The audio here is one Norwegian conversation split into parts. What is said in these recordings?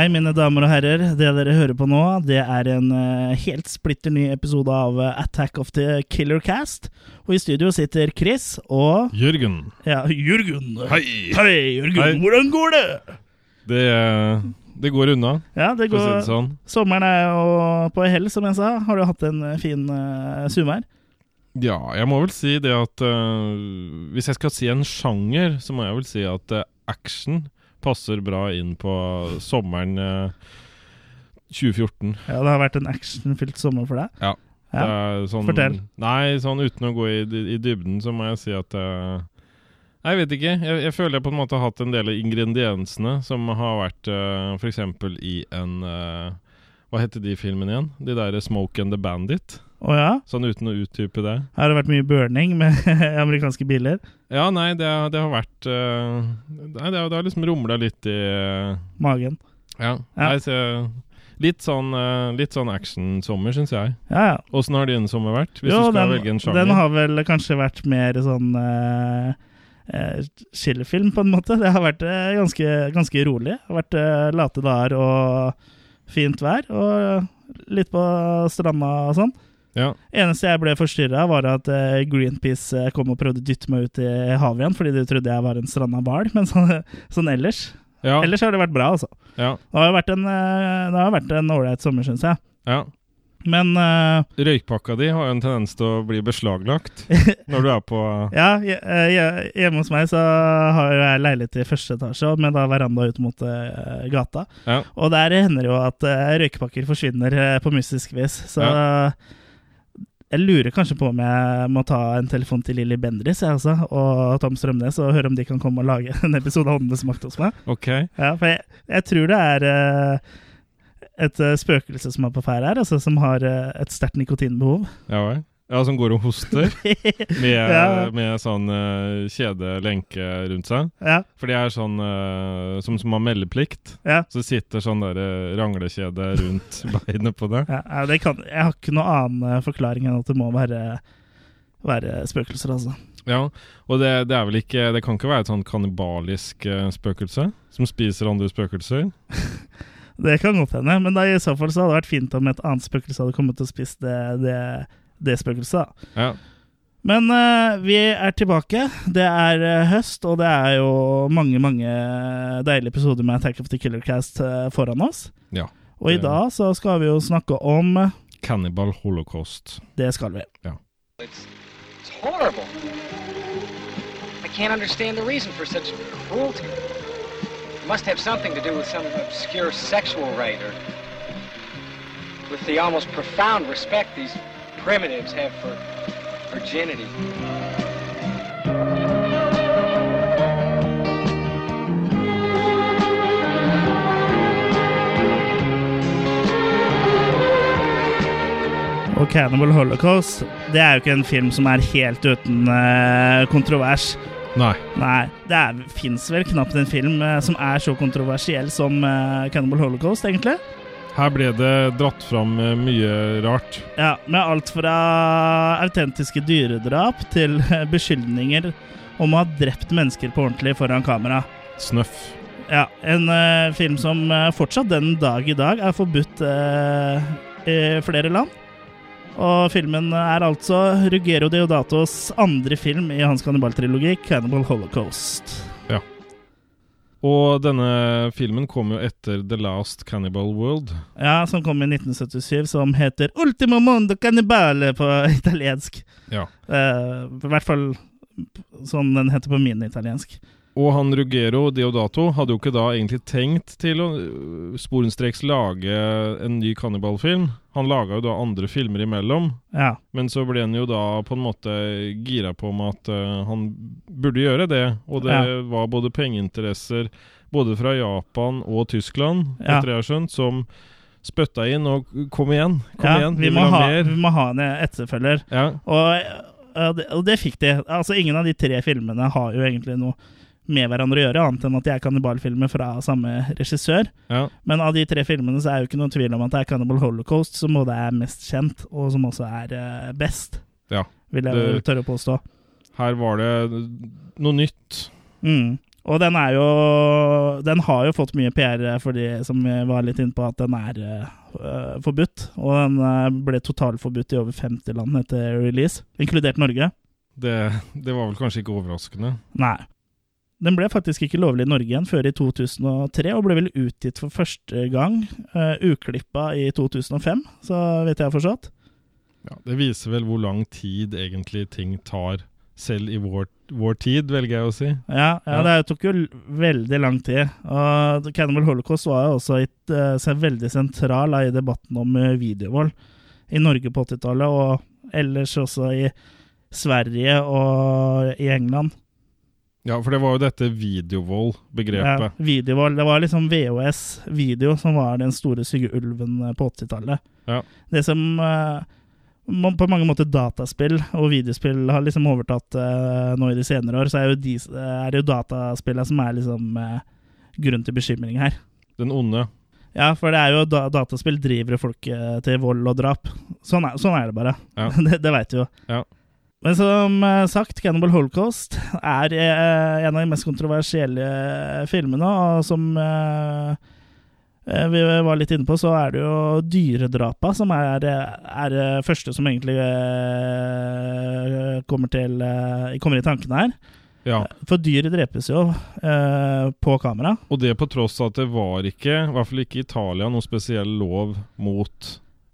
Hei, mine damer og herrer. Det dere hører på nå, det er en eh, helt splitter ny episode av eh, Attack of the Killer Cast. Og i studio sitter Chris og Jørgen. Ja, Jørgen. Hei! Hei, Jørgen. Hei. Hvordan går det? Det, eh, det går unna, Ja, det går, si det sånn. Sommeren er jo på hell, som jeg sa. Har du hatt en fin uh, sommer? Ja, jeg må vel si det at uh, Hvis jeg skal si en sjanger, så må jeg vel si at uh, action passer bra inn på sommeren eh, 2014. Ja, det har vært en actionfylt sommer for deg? Ja. Ja. Det sånn, Fortell. Nei, sånn uten å gå i, i dybden, så må jeg si at eh, Jeg vet ikke. Jeg, jeg føler jeg på en måte har hatt en del av ingrediensene som har vært uh, f.eks. i en eh, Hva heter de filmene igjen? De der Smoke and the Bandit. Å ja? Sånn uten å utdype det. Har det vært mye burning med amerikanske biler? Ja, nei, det, har- det har vært uh, Nei, det har, det har liksom rumla litt i uh, Magen? Ja. Ja. Nei, så, litt sånn, uh, litt sånn actionsommer, syns jeg. Ja, ja. Åssen har din sommer vært? Hvis Jo, du skal den, velge en sjanger? den har vel kanskje vært mer sånn uh, chillefilm, på en måte. Det har vært ganske, ganske rolig. Det har vært late dager og fint vær, og litt på stranda og sånn. Ja. Eneste jeg ble forstyrra, var at eh, Greenpeace eh, kom og prøvde å dytte meg ut i havet igjen, fordi de trodde jeg var en stranda hval. Men sånn, sånn ellers Ja. Ellers har det vært bra, altså. ja. Det har vært en eh, Det har vært en ålreit sommer, syns jeg. ja. Men uh, Røykpakka di har jo en tendens til å bli beslaglagt når du er på Ja, je- je- hjemme hos meg så har jeg leilighet i første etasje med da veranda ut mot uh, gata. Ja. Og der hender jo at uh, røykpakker forsvinner på mystisk vis. Så jeg lurer kanskje på om jeg må ta en telefon til Lilly Bendriss også, og Tom Strømnes og høre om de kan komme og lage en episode av Åndenes makt hos meg. Ok. Ja, for jeg, jeg tror det er uh, et eh, spøkelse som er på ferde her, altså som har uh, et sterkt nikotinbehov. Ja vel. Ja, som går og hoster med, Ja. med sånn uh, kjedelenke rundt seg. Ja, For det er sånn uh, som, som har meldeplikt. ja. Så sitter sånn der uh, ranglekjede rundt beinet på det. Ja, det kan, jeg har ikke noen annen eh, forklaring enn at det må være, være spøkelser, altså. Ja, og det, det er vel ikke Det kan ikke være et sånn kannibalisk eh, spøkelse som spiser andre spøkelser? Det kan godt hende, men da, i så fall så hadde det vært fint om et annet spøkelse hadde kommet og spist det, det, det spøkelset. da. Ja. Men uh, vi er tilbake. Det er uh, høst, og det er jo mange mange deilige episoder med Attack of the Killer Cast uh, foran oss. ja. Og i dag så skal vi jo snakke om Cannibal holocaust. Det skal vi. It's, it's horrible. I can't understand the reason for such cruelty. It must have something to do with some obscure sexual rite or with the almost profound respect these primitives have for virginity. Og Cannibal Holocaust det er jo ikke en film som er helt uten eh, kontrovers. Nei. Nei, det fins vel knapt en film eh, som er så kontroversiell som eh, Cannibal Holocaust, egentlig. Her ble det dratt fram eh, mye rart. Ja, Med alt fra autentiske dyredrap til beskyldninger om å ha drept mennesker på ordentlig foran kamera. Snøff. Ja, En uh, film som eh, fortsatt den dag i dag er forbudt uh, i flere land. Og filmen er altså Rugero Deodatos andre film i hans kannibaltrilogi, 'Cannibal Holocaust'. Og denne filmen kom jo etter The Last Cannibal World. Ja, Som kom i 1977, som heter 'Ultimo Mondo Cannibale' på italiensk. Ja. Uh, I hvert fall sånn den heter på min italiensk. Og han Ruggero Deodato hadde jo ikke da egentlig tenkt til å øh, sporenstreks lage en ny kannibalfilm. Han laga jo da andre filmer imellom, Ja. men så ble han jo da på en måte gira på om at uh, han burde gjøre det. Og det Ja. var både pengeinteresser både fra Japan og Tyskland, Ja. etter jeg har skjønt, som spytta inn og kom igjen, kom igjen, vi, vi må ha mer. vi må ha en etterfølger. Ja, Og, og, det, og det fikk de. Altså, ingen av de tre filmene har jo egentlig noe med hverandre å gjøre, annet enn at de er kannibalfilmer fra samme regissør. ja, Men av de tre filmene så er jo ikke noen tvil om at det er Cannibal Holocaust som både er mest kjent, og som også er eh, best, ja. vil jeg Det- tørre å påstå. Her var det noe nytt. Mm. Og den er jo Den har jo fått mye PR for de som var litt inne på, at den er uh, forbudt. Og den uh, ble totalforbudt i over 50 land etter release, inkludert Norge. Det, det var vel kanskje ikke overraskende? Nei. Den ble faktisk ikke lovlig i Norge igjen før i 2003, og ble vel utgitt for første gang uh, uklippa i 2005, så vidt jeg har forstått. Ja, Det viser vel hvor lang tid egentlig ting tar, selv i vår, vår tid, velger jeg å si. Ja, ja, det tok jo veldig lang tid. Og Cannibal Holocaust var jo også et, uh, veldig sentral i debatten om eh, videovold i Norge på 80-tallet, og ellers også i Sverige og i England. Ja, for det var jo dette Ja, videovold-begrepet. videovold. Det var liksom VHS-video som var den store stygge ulven eh, på 80-tallet. Ja. Det som uh, man, på mange måter dataspill og videospill har liksom overtatt uh, nå i de senere år, så er jo, de, er det jo dataspillene som er liksom uh, grunn til bekymring her. Den onde. Ja, for det er jo da, dataspill driver folk til vold og drap. Sånn er, sånn er det bare. Ja. det det veit du jo. Ja. Men som eh, sagt, Cannibal Holocaust er eh, en av de mest kontroversielle filmene, og som eh, vi var litt inne på, så er det jo dyredrapa som er, er det første som egentlig kommer, til, kommer i tankene her. Ja. For dyr drepes jo eh, på kamera. Og det på tross av at det var ikke, i hvert fall ikke i Italia, noen spesiell lov mot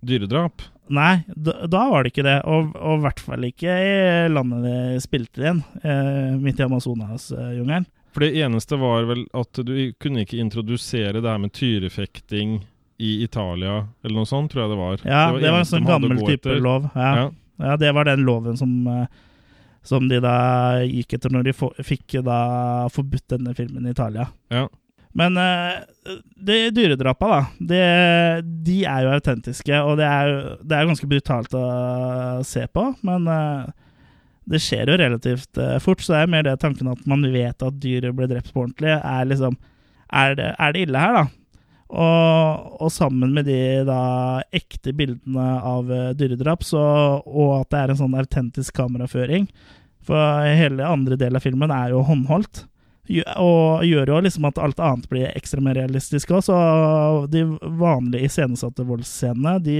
dyredrap. Nei, da, da var det ikke det. Og og i hvert fall ikke i landet de spilte det inn, eh, midt i Amazonas-jungelen. For det eneste var vel at du kunne ikke introdusere det her med tyrefekting i Italia, eller noe sånt, tror jeg det var. Ja, det var, en sånn de hadde å gammel type etter. lov. Ja. Ja. ja, det var den loven som, eh, som de da gikk etter når de fikk da forbudt denne filmen i Italia. Ja. Men uh, de dyredrapa, da, det, de er jo autentiske, og det er det er ganske brutalt å se på, men uh, det skjer jo relativt uh, fort, så det er mer det tanken at man vet at dyret ble drept på ordentlig, er liksom Er det, er det ille her, da? Og, og sammen med de da ekte bildene av eh, dyredrap, så, og at det er en sånn autentisk kameraføring For hele andre del av filmen er jo håndholdt. Og gjør jo liksom at alt annet blir ekstra mer realistisk òg. Så de vanlige iscenesatte voldsscenene, de,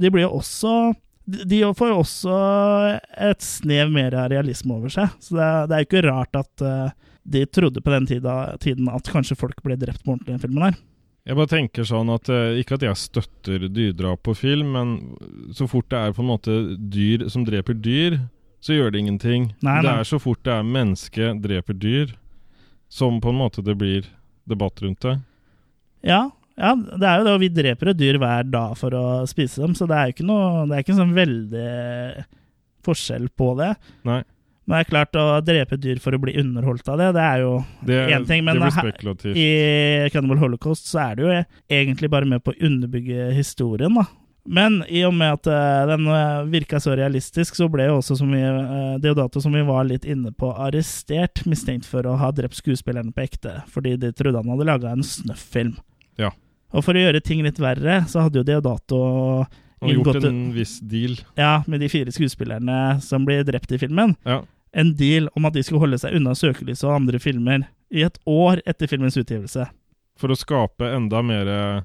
de blir jo også de får jo også et snev mer av realisme over seg. Så det det er jo ikke rart at eh, de trodde på den tida, tiden at kanskje folk ble drept på ordentlig i den filmen her. Jeg bare tenker sånn at eh, Ikke at jeg støtter dyrdrap på film, men så fort det er på en måte dyr som dreper dyr, så gjør det ingenting. Nei, Det er så fort det er menneske dreper dyr, som på en måte det blir debatt rundt det. Ja, ja, det er jo det, og vi dreper et dyr hver dag for å spise dem, så det er jo ikke noe Det er ikke sånn veldig forskjell på det. Nei. Men det er klart, å drepe et dyr for å bli underholdt av det, det er jo én En ting, men her- I Cannibal Holocaust så er det jo egentlig bare med på å underbygge historien, da. Men i og med at uh, den uh, virka så realistisk, så ble jo også som vi, eh, Deodato, som vi var litt inne på, arrestert, mistenkt for å ha drept skuespillerne på ekte, fordi de trodde han hadde laga en snøff-film. Ja. Og for å gjøre ting litt verre, så hadde jo Deodato Han gjort en viss deal. ja, med de fire skuespillerne som blir drept i filmen, Ja. en deal om at de skulle holde seg unna søkelyset og andre filmer i et år etter filmens utgivelse. For å skape enda mer eh,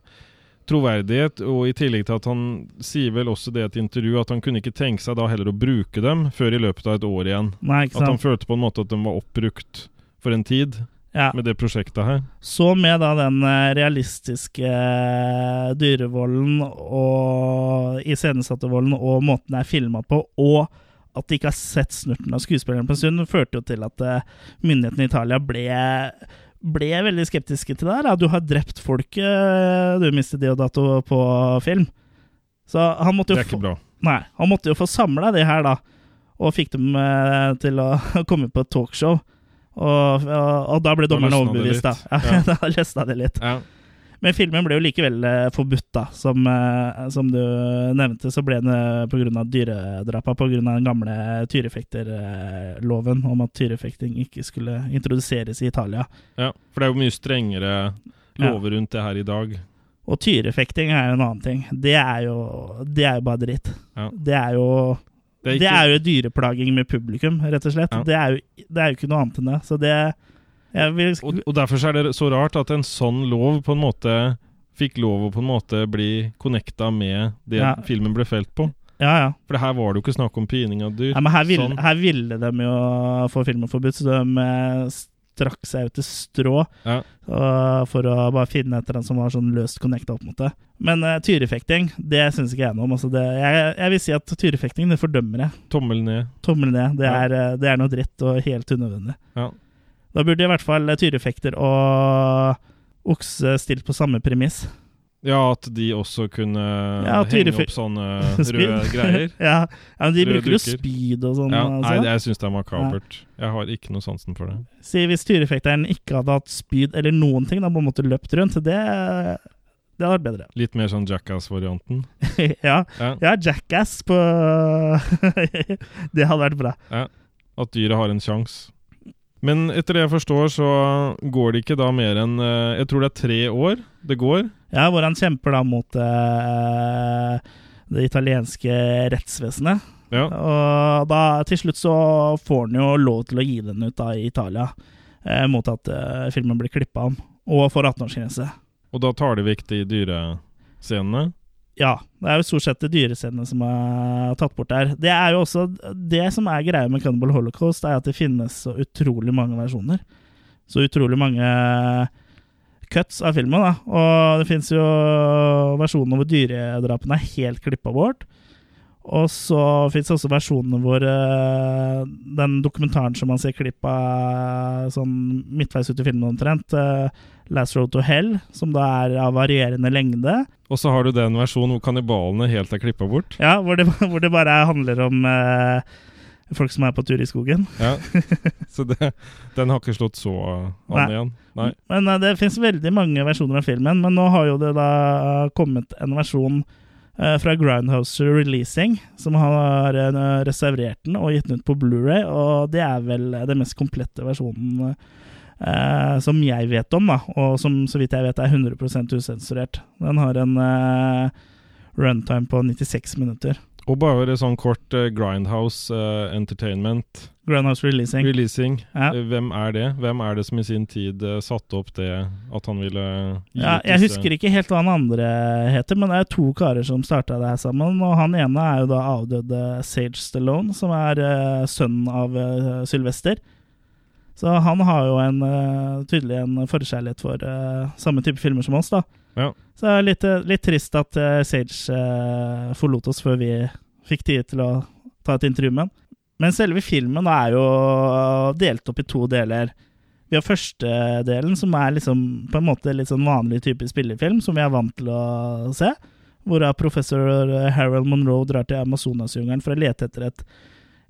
troverdighet, og i tillegg til at han sier vel også det i et intervju, at han kunne ikke tenke seg da heller å bruke dem før i løpet av et år igjen. Nei, ikke At han følte på en måte at de var oppbrukt for en tid Ja. med det prosjektet her. Så med da den eh, realistiske eh, dyrevolden og iscenesatte volden og måten det er filma på, og at de ikke har sett snurten av skuespilleren på en stund, førte jo til at eh, myndighetene i Italia ble, ble veldig skeptiske til det her. Du har drept folk, eh, du mister Deodato på film. Så han måtte Det jo er ikke få, bra. nei, han måtte jo få samla de her, da. Og fikk dem eh, til å komme på et talkshow. Og, og, og da ble dommerne overbevist, da. Ja, Ja. da løsna det litt. Ja. Men filmen ble jo likevel eh, forbudt, da. Som, eh, som du nevnte, så ble den eh, pga. dyredrapa, pga. den gamle tyrefekterloven om at tyrefekting ikke skulle introduseres i Italia. ja. For det er jo mye strengere lover rundt det her i dag. Og tyrefekting er jo en annen ting. Det er jo, det er jo bare dritt. Ja. Det er jo Det er Det er jo dyreplaging med publikum, rett og slett. Ja. Det, er jo, det er jo ikke noe annet enn det. Så det vil, Og, og derfor er det så rart at en sånn lov på en måte fikk lov å på en måte bli connecta med det Ja. filmen ble felt på. ja, ja. For her var det jo ikke snakk om pining av dyr. ja men her ville, Sånn. her ville de jo få filmen forbudt, så de eh, strakk seg ut til strå Ja. og- for å bare finne et eller annet som var sånn løst connecta opp mot det. Men uh, tyrefekting, det syns ikke jeg noe om. Altså det, jeg, jeg vil si at tyrefekting, det fordømmer jeg. Tommel ned. Tommel ned. Det Ja. er, det er noe dritt og helt unødvendig. Ja. Da burde i hvert fall tyrefekter og okse stilt på samme premiss. ja, at de også kunne Ja, henge opp sånne røde greier. ja. ja, men de Røde bruker jo spyd og sånn. Ja, altså. nei, jeg syns det er makabert. Jeg har ikke noe sansen for det. Si hvis tyrefekteren ikke hadde hatt spyd eller noen ting, da på en måte løpt rundt, det, det hadde vært bedre. Litt mer sånn Jackass-varianten. ja, Ja. ja, Jackass på Det hadde vært bra. At dyret har en sjanse. Men etter det jeg forstår, så går det ikke da mer enn eh, Jeg tror det er tre år det går. Ja, hvor han kjemper da mot eh, det italienske rettsvesenet. Ja. Og da til slutt så får han jo lov til å gi den ut da i Italia, eh, mot at eh, filmen blir klippa om, og får 18-årsgrense. Og da tar de vekk de dyrescenene. Ja, det er jo stort sett det dyrescenene som er tatt bort der. Det er jo også det som er greia med Cannibal Holocaust, er at det finnes så utrolig mange versjoner. Så utrolig mange cuts av filmen, da. Og det finnes jo versjoner hvor dyredrapene er helt klippa bort. Og så fins også versjonene hvor uh, den dokumentaren som man ser klipp av sånn midtveis ut i filmen omtrent, uh, Last Road to Hell, som da er av varierende lengde, Og så har du den versjonen hvor kannibalene helt er klippa bort. Ja, hvor det, hvor det bare handler om uh, folk som er på tur i skogen. Ja. Så det, den har ikke slått så an Nei. igjen. Nei. Men eh, det fins veldig mange versjoner av filmen. Men nå har jo det da kommet en versjon eh, fra Groundhouse Releasing, som har reservert restaurert den og gitt den ut på Blu-ray og det er vel den mest komplette versjonen eh, som jeg vet om, da, og som så vidt jeg vet er 100% usensurert. Den har en eh, runtime på 96 minutter. Og bare sånn kort uh, Grindhouse uh, Entertainment Grindhouse Releasing. releasing. Ja. Eh, Hvem er det? Hvem er det som i sin tid uh, satte opp det at han ville gi Ja, jeg disse- husker ikke helt hva han andre heter, men det er to karer som starta det her sammen. Og han ene er jo da avdøde Sage Stallone, som er sønnen av Sylvester. Så han har jo en, tydelig en forkjærlighet for samme type filmer som oss, da. Ja. Så det er litt, eh, litt trist at eh, Sage eh, forlot oss før vi fikk tid til å ta et intervju med ham. Men selve filmen er jo delt opp i to deler. Vi har første delen, som er liksom på en måte litt sånn vanlig type spillefilm, som vi er vant til å se. Hvorav professor Harold Monroe drar til Amazonasjungelen for å lete etter et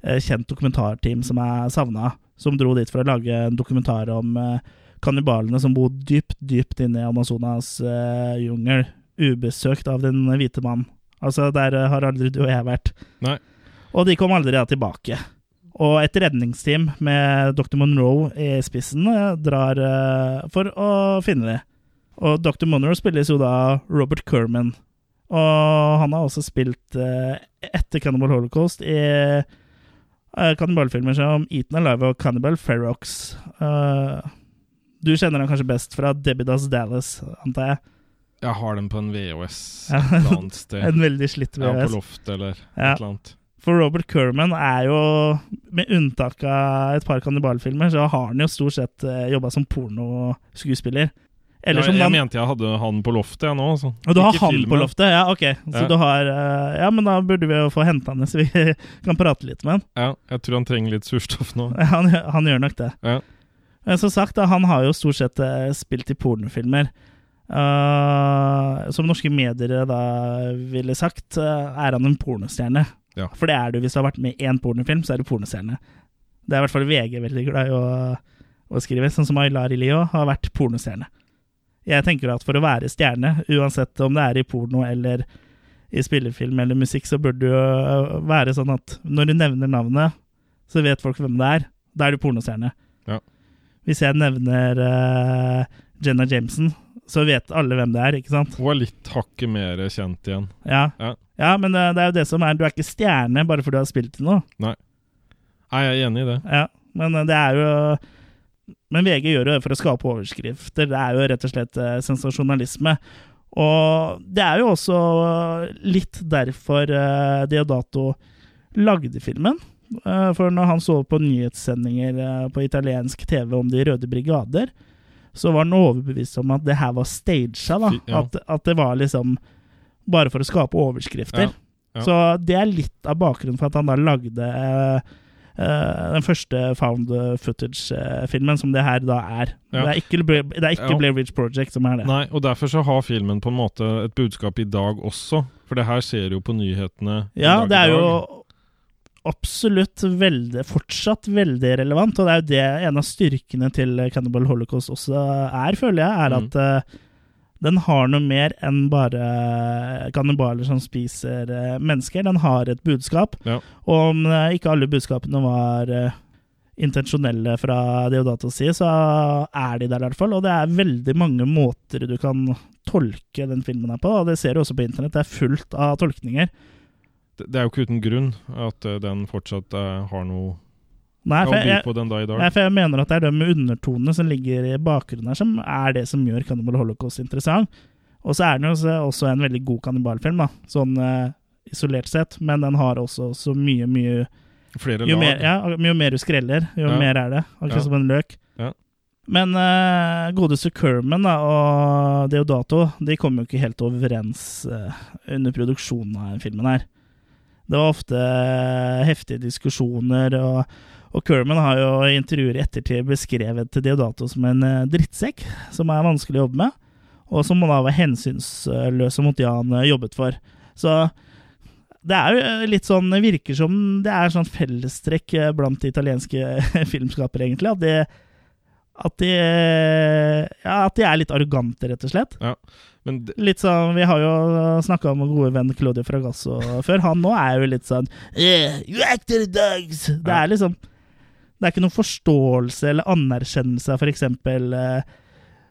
eh, kjent dokumentarteam som er savna. Som dro dit for å lage en dokumentar om eh, kannibalene som bor dypt, dypt inne i Amazonas uh, jungel, ubesøkt av den hvite mannen. Altså, der eh, har aldri du og jeg vært. Nei. Og de kom aldri da tilbake. Og et redningsteam med Dr. Monroe i spissen eh, drar uh, for å finne dem. Og Dr. Monroe spilles jo da Robert Kerman. Og han har også spilt uh, etter Cannibal Holocaust i uh, kannibalfilmer som Eaten Alive og Cannibal Ferrox. Eh, du kjenner den kanskje best fra Debidas Dallas, antar jeg. Jeg har den på en VHS Ja. et eller annet sted. En veldig slitt VHS. Ja, på loftet eller Ja. et eller annet. For Robert Kerman er jo, med unntak av et par kannibalfilmer, så har han jo stort sett uh, jobba som pornoskuespiller. Eller ja, jeg han mente jeg hadde han på loftet, jeg nå. Så. Og du har Ikke han filmen. på loftet? Ja, ok. Så Ja. du har eh, Ja, men da burde vi jo få henta han, så vi kan prate litt med han. Ja, jeg tror han trenger litt surstoff nå. Han, han gjør nok det. Ja. Men som sagt, han har jo stort sett eh, spilt i pornofilmer. Uh, som norske medier da ville sagt, eh, er han en pornostjerne. Ja. For det er du hvis du har vært med i én pornofilm, så er du pornostjerne. Det er i hvert fall VG veldig glad i å, å skrive, sånn som Aylar Ilio har vært pornostjerne. Jeg tenker at for å være stjerne, uansett om det er i porno eller i spillefilm eller musikk, så burde det jo være sånn at når du nevner navnet, så vet folk hvem det er. Da er du pornostjerne. Hvis jeg nevner uh, Jenna Jameson, så vet alle hvem det er, ikke sant? Hun er litt hakket mer kjent igjen. Ja, Ja. ja men det, det er jo det som er Du er ikke stjerne bare fordi du har spilt til noe. Nei, jeg er enig i det. Ja, men eh, det er jo Men VG gjør jo det for å skape overskrifter. Det er jo rett og slett uh, sensasjonalisme. Og det er jo også litt derfor uh, Deodato lagde filmen. Eh, for når han så på nyhetssendinger eh, på italiensk TV om De røde brigader, så var han overbevist om at det her var staged. Da. Ja. At, at det var liksom bare for å skape overskrifter. Ja, ja. Så det er litt av bakgrunnen for at han da lagde eh, eh, den første found footage-filmen, som det her da er. Det er ikke, det er ikke Blair Ridge Project som er det. Nei, og derfor så har filmen på en måte et budskap i dag også. For det her ser jo på nyhetene Ja, det er jo absolutt veldig, fortsatt veldig relevant, og det er jo det en av styrkene til Cannibal Holocaust også er, føler jeg, er Mm. at mm. den har noe mer enn bare kannibaler som spiser eh, mennesker. Den har et budskap, Ja. og om eh, ikke alle budskapene var intensjonelle fra Deodatos side, så er de der i hvert fall, og det er veldig mange måter du kan tolke den filmen her på, og det ser du også på internett, det er fullt av tolkninger. Det, er jo ikke uten grunn at eh, den fortsatt eh, har noe Nei, for jeg, på den da i dag. nei, for jeg mener at det er de undertonene som ligger i bakgrunnen her, som er det som gjør Cannibal Holocaust interessant. Og så er den jo også- en veldig god kannibalfilm, da, sånn uh, isolert sett, men den har også så mye, mye Flere Jo lag. mer, ja, jo mer du skreller, jo Ja. mer er det. Akkurat Ja. som en løk. Ja. Men uh, godeste Kerman da, og Deodato de kom jo ikke helt overens uh, under produksjonen av filmen her. Det var ofte eh, heftige diskusjoner, og, og Kerman har jo i intervjuer i ettertid beskrevet Deodato som en eh, drittsekk som er vanskelig å jobbe med, og som da var hensynsløs mot det han eh, jobbet for. Så det er jo litt sånn det virker som det er sånn fellestrekk blant italienske filmskapere, egentlig. At de, at de Ja, at de er litt arrogante, rett og slett. Men det, Litt sånn, Vi har jo snakka om gode venn Claudio Fragasso før. Han nå er jo litt sånn yeah, You actor dogs! Det Ja. er liksom Det er ikke noen forståelse eller anerkjennelse av f.eks. Uh,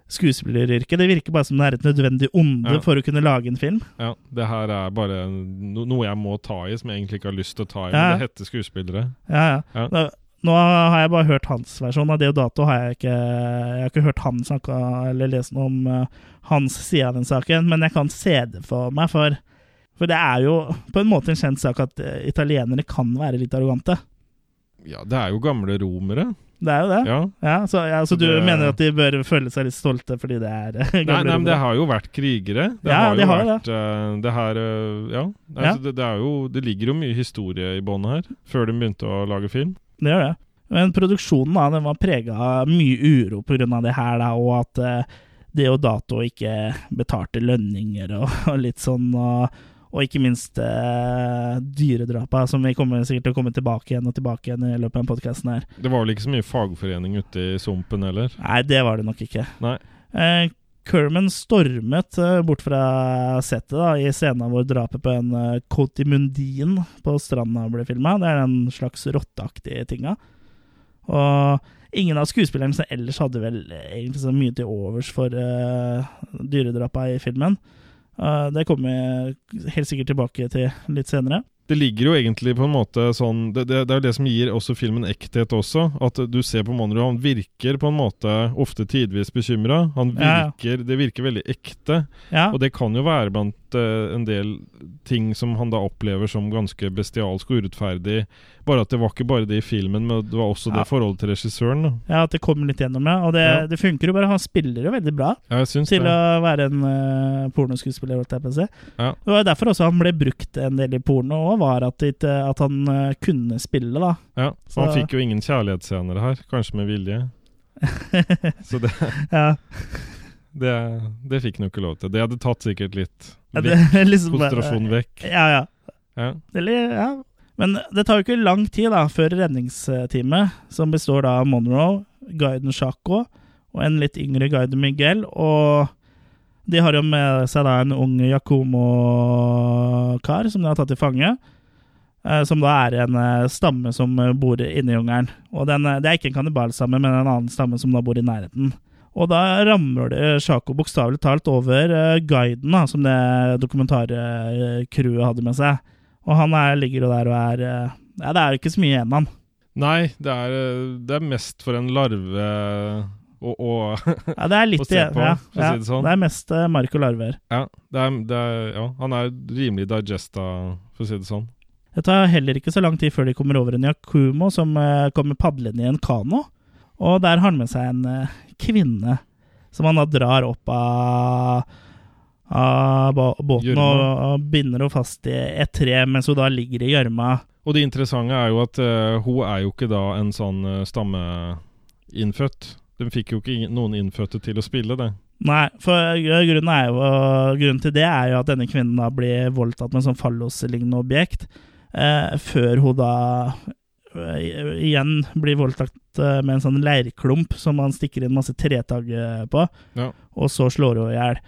skuespilleryrket. Det virker bare som det er et nødvendig onde Ja. for å kunne lage en film. ja, det her er bare no, noe jeg må ta i, som jeg egentlig ikke har lyst til å ta i. Ja. Men det heter skuespillere. Ja, ja. Ja. Nå, har jeg bare hørt hans versjon av Deodato. Har jeg, ikke, jeg har ikke hørt han snakke eller lese noe om uh, hans side av den saken, men jeg kan se det for meg, for, for det er jo på en måte en kjent sak at uh, italienere kan være litt arrogante. Ja, det er jo gamle romere. Det er jo det. Ja. Ja, så, ja, så du Det- mener at de bør føle seg litt stolte fordi det er gamle Nei, nei, men det har jo vært krigere. Det Ja, har de jo har vært det. det her eh, Ja. Altså, Det, det, jo, det ligger jo mye historie i båndet her, før de begynte å lage film. Det gjør det. Men produksjonen da, den var prega av mye uro pga. det her, da, og at eh, Deodato ikke betalte lønninger og, og litt sånn. Og, og ikke minst eh, dyredrapa, som vi kommer sikkert til å komme tilbake igjen og tilbake igjen i løpet av podkasten her. Det var vel ikke så mye fagforening ute i sumpen heller. Nei, det var det nok ikke. Nei. Eh, Kerman stormet eh, bort fra settet da, i scenen hvor drapet på en uh, Cotimundin på stranda ble filma. Det er den slags rotteaktige tinga. Og ingen av skuespillerne som ellers hadde vel egentlig så mye til overs for uh, dyredrapa i filmen. Uh, det kommer vi helt sikkert tilbake til litt senere. Det ligger jo egentlig på en måte sånn Det, det, det er jo det som gir også filmen ekthet også. At du ser på Monroe, han virker på en måte ofte tidvis bekymra. Han Ja, ja. Det virker veldig ekte. Ja, Og det kan jo være blant eh, en del ting som han da opplever som ganske bestialsk og urettferdig. Bare at det var ikke bare det i filmen, men det var også Ja. det forholdet til regissøren. Da. ja at det kommer litt gjennom det. Og det, Ja. det funker jo bare. Han spiller jo veldig bra. Ja, til det. å være en uh, pornoskuespiller. Ja. Det var derfor også han ble brukt en del i porno, og var at, at han uh, kunne spille, da. Ja, så han fikk jo ingen kjærlighetsscener her, kanskje med vilje. Så det, ja, det, det fikk han jo ikke lov til. Det hadde tatt sikkert litt vekk, er liksom bare- konsentrasjon vekk. Ja, ja. Ja. Eller, ja. Men det tar jo ikke lang tid da, før redningsteamet, som består da av Monroe, guiden Chaco og en litt yngre guide Miguel, og de har jo med seg da en ung Yakomo-kar som de har tatt til fange. eh, Som da er en eh, stamme som bor inne i jungelen. Og den, eh, Det er ikke en kannibalstamme, men en annen stamme som da bor i nærheten. Og da ramler det Chaco bokstavelig talt over eh, guiden da, som det dokumentarcrewet hadde med seg. Og han er, ligger jo der og er eh, Ja, det er jo ikke så mye igjen av han. Nei, det er, eh, det er mest for en larve å, å Ja, det er litt Å se på, ja, for å si det sånn. Det er mest mark og Larver. Ja, det er, det er, ja, han er rimelig digesta, for å si det sånn. Det tar heller ikke så lang tid før de kommer over en Yakumo som kommer padlende i en kano. Og der har han med seg en kvinne som han da drar opp av, av båten Hjørma. og, binder henne fast i et tre mens hun da ligger i gjørma. Og det interessante er jo at uh, hun er jo ikke da en sånn uh, stammeinnfødt. Den fikk jo ikke noen innfødte til å spille det. Nei, for grunnen, jo, grunnen til det er jo at denne kvinnen da blir voldtatt med sånn falloslignende objekt, eh, før hun da eh, igjen blir voldtatt eh, med en sånn leirklump som man stikker inn masse tretagg eh, på, Ja. og så slår hun i hjel.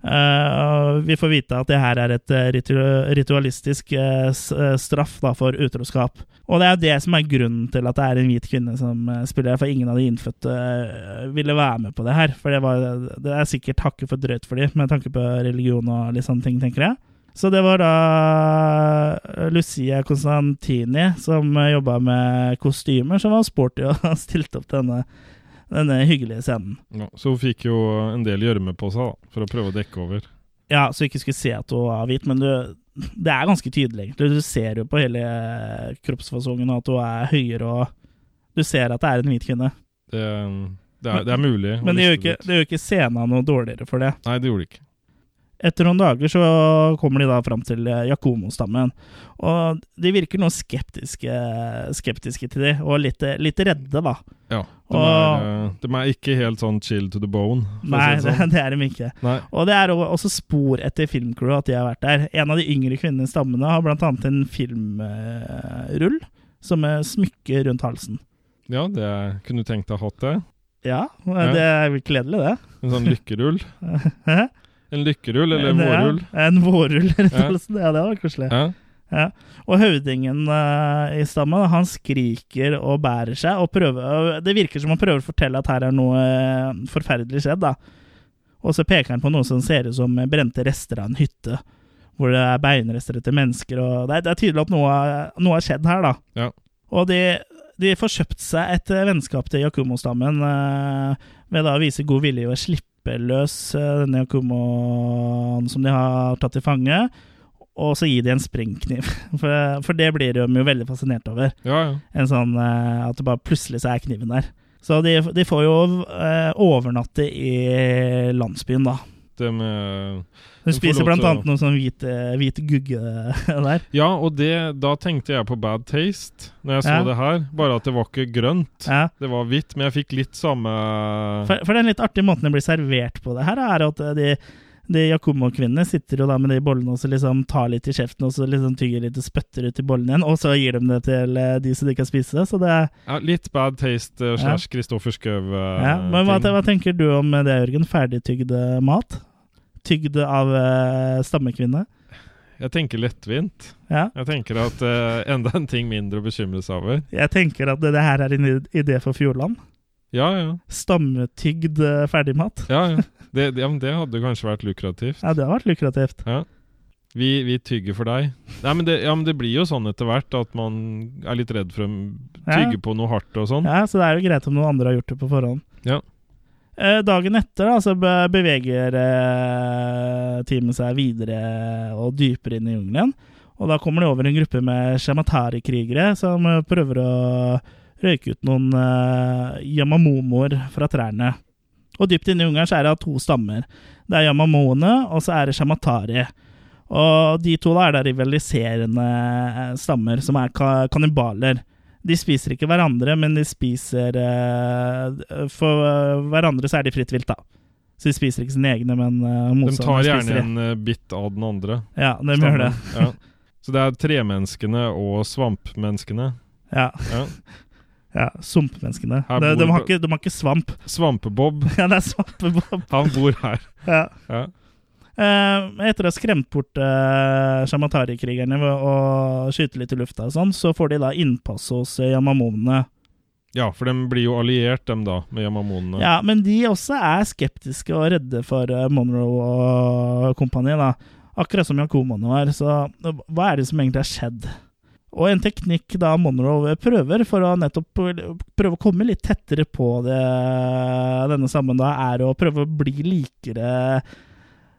Uh, vi får vite at det her er et eh, ritu ritualistisk uh, eh, straff da, for utroskap. Og det er det som er grunnen til at det er en hvit kvinne som uh, spiller, for ingen av de innfødte eh, ville være med på det her. For det, var, det er sikkert hakket for drøyt for dem, med tanke på religion og litt sånne ting, tenker jeg. Så det var da Lucia Constantini som jobba med kostymer, som var sporty og stilte opp denne, denne hyggelige scenen. Ja, så hun fikk jo en del gjørme på seg, da, for å prøve å dekke over. Ja, så ikke skulle se at hun var hvit, men du, det er ganske tydelig, egentlig. Du ser jo på hele kroppsfasongen at hun er høyere, og du ser at det er en hvit kvinne. Det, det, er, det er mulig. Men det gjør ikke, det gjør ikke scenen noe dårligere for det. Nei, det gjorde det ikke. Etter noen dager så kommer de da fram til eh, Yakumo-stammen, og de virker noe skeptiske, skeptiske til de, og litt, litt redde, da. Ja, de, Og- er, eh, de er ikke helt sånn chill to the bone. Nei, si det, sånn. det er de ikke. Nei. Og det er også spor etter filmcrew at de har vært der. En av de yngre kvinnene i stammene har blant annet en filmrull som er smykke rundt halsen. Ja, det kunne du tenkt deg å ha hatt det. Ja, det er kledelig, det. En sånn lykkerull. En lykkerull eller en vårrull. En vårrull rett og slett. Ja, det var koselig. Ja. Ja. Og høvdingen uh, i stammen, han skriker og bærer seg, og prøver Det virker som han prøver å fortelle at her er noe uh, forferdelig skjedd, da. Og så peker han på noe som ser ut som brente rester av en hytte. Hvor det er beinrester etter mennesker, og det er, det er tydelig at noe, noe har skjedd her, da. Ja. Og de, de får kjøpt seg et eh, vennskap til Yakumo-stammen uh, ved da å vise god vilje og slippe løs eh, denne Yakumoen som de har tatt til fange, og så gi de en sprengkniv. For, for det blir de jo veldig fascinert over. ja, ja. En sånn eh, At det bare plutselig så er kniven der. Så de, de får jo eh, overnatte i landsbyen, da. Det de Hun spiser bl.a. noe sånn hvit, eh, hvit gugge der. Ja, og det, da tenkte jeg på bad taste når jeg så Ja. det her. Bare at det var ikke grønt. Ja. Det var hvitt, men jeg fikk litt samme For, for den litt artige måten det blir servert på det her, er at de, de Yakumo-kvinnene sitter jo da med de bollene og så liksom tar litt i kjeften og så liksom tygger litt og spytter ut i bollen igjen, og så gir de det til eh, de som de kan spise. Så det ja, Litt bad taste eh, slash Kristoffer Schou. eh, ja. Men hva, hva tenker du om det, Jørgen? Ferdigtygd eh, mat? Tygd av uh, stammekvinne? Jeg tenker lettvint. Ja. Jeg tenker at uh, enda en ting mindre å bekymre seg over. Jeg tenker at det, det her er en idé for Fjordland. Ja, ja. Stammetygd uh, ferdigmat. ja, ja. Det, det, ja men det hadde kanskje vært lukrativt. Ja, det hadde vært lukrativt. Ja. Vi, vi tygger for deg. Nei, men det, ja, men det blir jo sånn etter hvert at man er litt redd for å tygge på noe hardt og sånn. Ja, Så det er jo greit om noen andre har gjort det på forhånd. Ja. Eh, Dagen etter da, så beveger eh, teamet seg videre og dypere inn i jungelen. Og da kommer de over en gruppe med shamatari-krigere som eh, prøver å røyke ut noen yamamomoer fra trærne. Og dypt inne i jungelen er det to stammer. Det er yamamoene, og så er det shamatari. Og de to da er da rivaliserende stammer som er ka kannibaler. De spiser ikke hverandre, men de spiser eh, For eh, hverandre så er de fritt vilt, da. Så de spiser ikke sine egne, men uh, De tar gjerne de. en uh, bit av den andre. Ja, de gjør det. Ja. Så det er tremenneskene og svampmenneskene. Ja, Ja. ja Sumpmenneskene. De, de, har ikke, de har ikke svamp. Svampebob, Ja, det er svampebob. han bor her. Ja. Ja. Eh, etter å ha skremt bort eh, shamatari-krigerne ved å skyte litt i lufta og sånn, så får de da innpass hos uh, yamamonene. ja, for de blir jo alliert, dem da, med yamamonene. Ja, men de også er skeptiske og redde for uh, Monroe og kompani, da. Akkurat som Yakumoene var. Så hva er det som egentlig har skjedd? Og en teknikk da Monroe prøver for å nettopp prøve å komme litt tettere på det, denne sammen, da, er å prøve å bli likere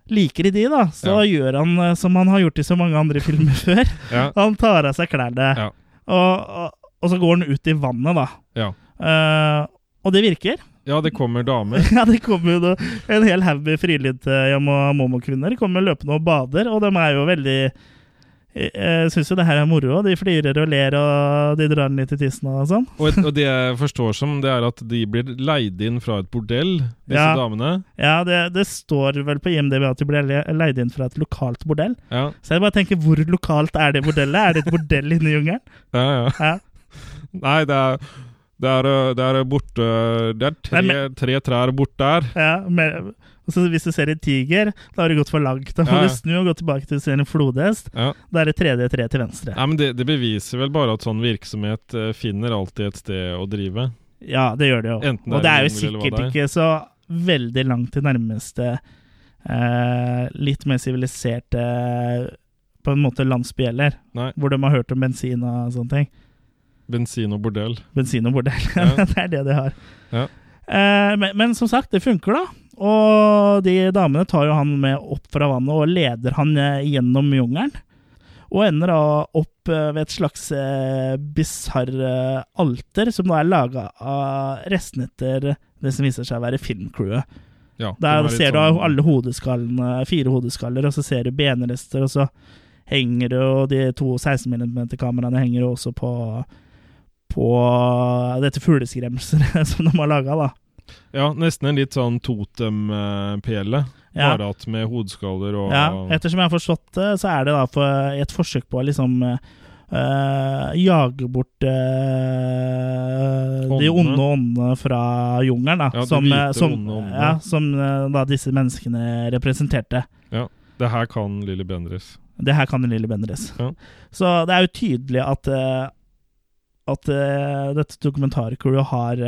Likere de, da. Så Ja. gjør han eh, som han har gjort i så mange andre filmer før. Ja. Han tar av seg klærne, Ja. og, og, og så går han ut i vannet, da. Ja. Eh, og det virker. ja, det kommer damer. Ja, det kommer da en hel haug med frilydte Yamamomo-kvinner. kommer løpende og bader, og de er jo veldig Jeg syns jo det her er moro. De flirer og ler, og de drar den litt i tissen og sånn. Og, og det jeg forstår som, det er at de blir leid inn fra et bordell, disse Ja. damene. Ja, det, det står vel på IMDb at de blir le- leid inn fra et lokalt bordell. Ja, Så jeg bare tenker, hvor lokalt er det bordellet? Er det et bordell inne i jungelen? ja. ja. Ja. Nei, det er det er, det er borte Det er tre, tre trær bort der. Ja, med, og så Hvis du ser en tiger, da har du gått for langt. Da må Ja, ja. du snu og gå tilbake til du ser en flodhest. Ja. Da er det tredje tre til venstre. Ja, men det, det beviser vel bare at sånn virksomhet øh, finner alltid et sted å drive. Ja, det gjør det jo. Enten det og det er jo sikkert det er. ikke så veldig langt til nærmeste eh, litt mer siviliserte på en måte landsby heller, hvor de har hørt om bensin og sånne ting. bensin og bordell. Bensin og bordell. Det er det de har. Ja. Eh, men, men som sagt, det funker, da. Og de damene tar jo han med opp fra vannet og leder han eh, gjennom jungelen. Og ender da opp eh, ved et slags eh, bisarr eh, alter, som da er laga av restene etter det som viser seg å være filmcrewet. Ja, Der er ser du sånn- alle hodeskallene, fire hodeskaller, og så ser du benrester, og så henger det jo de to 16 mm-kameraene henger jo også på på dette fugleskremselet som de har laga, da. Ja, nesten en litt sånn totempele. Ja. Bare at med hodeskaller og Ja, ettersom jeg har forstått det, så er det da for et forsøk på å liksom øh, jage bort øh, de onde åndene fra jungelen, da. Ja, som, eh, som, ja, som da disse menneskene representerte. Ja. Det her kan Lilly Bendriss. Det her kan Lille Bendriss. Ja. Så det er jo tydelig at at dette dokumentarcrewet har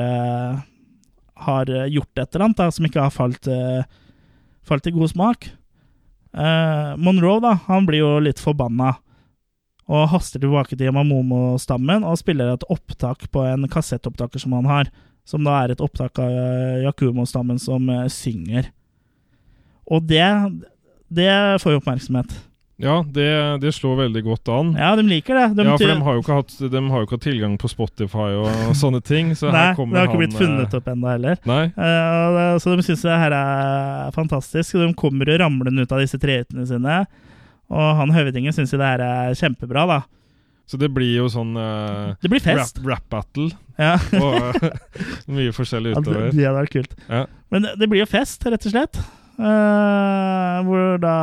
har eh, gjort et eller annet da, som ikke har falt, eh, falt i god smak. Uh, Monroe da, han blir jo litt forbanna og haster tilbake til Yamamomo-stammen og spiller et opptak på en kassettopptaker som han har, som da er et opptak av Yakumo-stammen som synger. Og det, det får jo oppmerksomhet. Ja, det, det slår veldig godt an. Ja, de liker det. De ja, for de har, hatt, de har jo ikke hatt tilgang på Spotify og sånne ting. Så Nei, her det har ikke han, blitt funnet eh, opp ennå heller. Nei, Uh, så de syns det her er fantastisk. De kommer jo ramlende ut av disse trehyttene sine. Og han høvdingen syns jo det her er kjempebra, da. så det blir jo sånn uh, Det blir fest. rap battle Ja. og mye forskjellig utover. Ja, det, det hadde vært kult. Ja. Men det, det blir jo fest, rett og slett. Eh, hvor da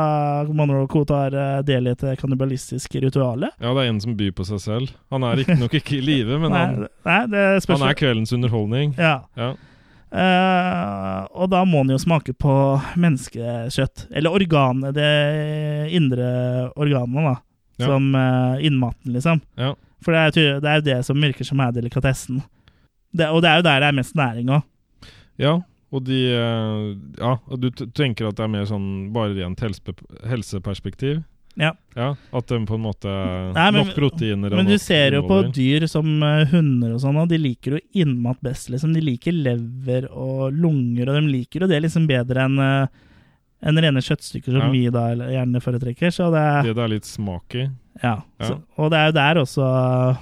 Monroe Co. tar eh, del i et kannibalistisk ritual. Ja, det er en som byr på seg selv. Han er riktignok ikke i live, men Nei, han, nei, han er kveldens underholdning. Ja. Ja. Uh, og da må han jo smake på menneskekjøtt. Eller organet, det indre organet, da. Ja. Som uh, innmaten, liksom. Ja. For det er, jo det det som virker som er delikatessen. Det, og det er jo der det er mest næring òg. Ja, og de eh, Ja, du tenker at det er mer sånn bare rent helse helseperspektiv? Ja. ja. At de på en måte Nei, men- Nok proteiner Men du ser jo på dyr som eh, hunder og sånn, og de liker jo innmat best, liksom. De liker lever og lunger, og de liker jo det liksom bedre enn eh, enn rene kjøttstykker som Ja. vi da gjerne foretrekker. Så det, Det det er litt smak i. Ja, Ja. Så, og det er jo der også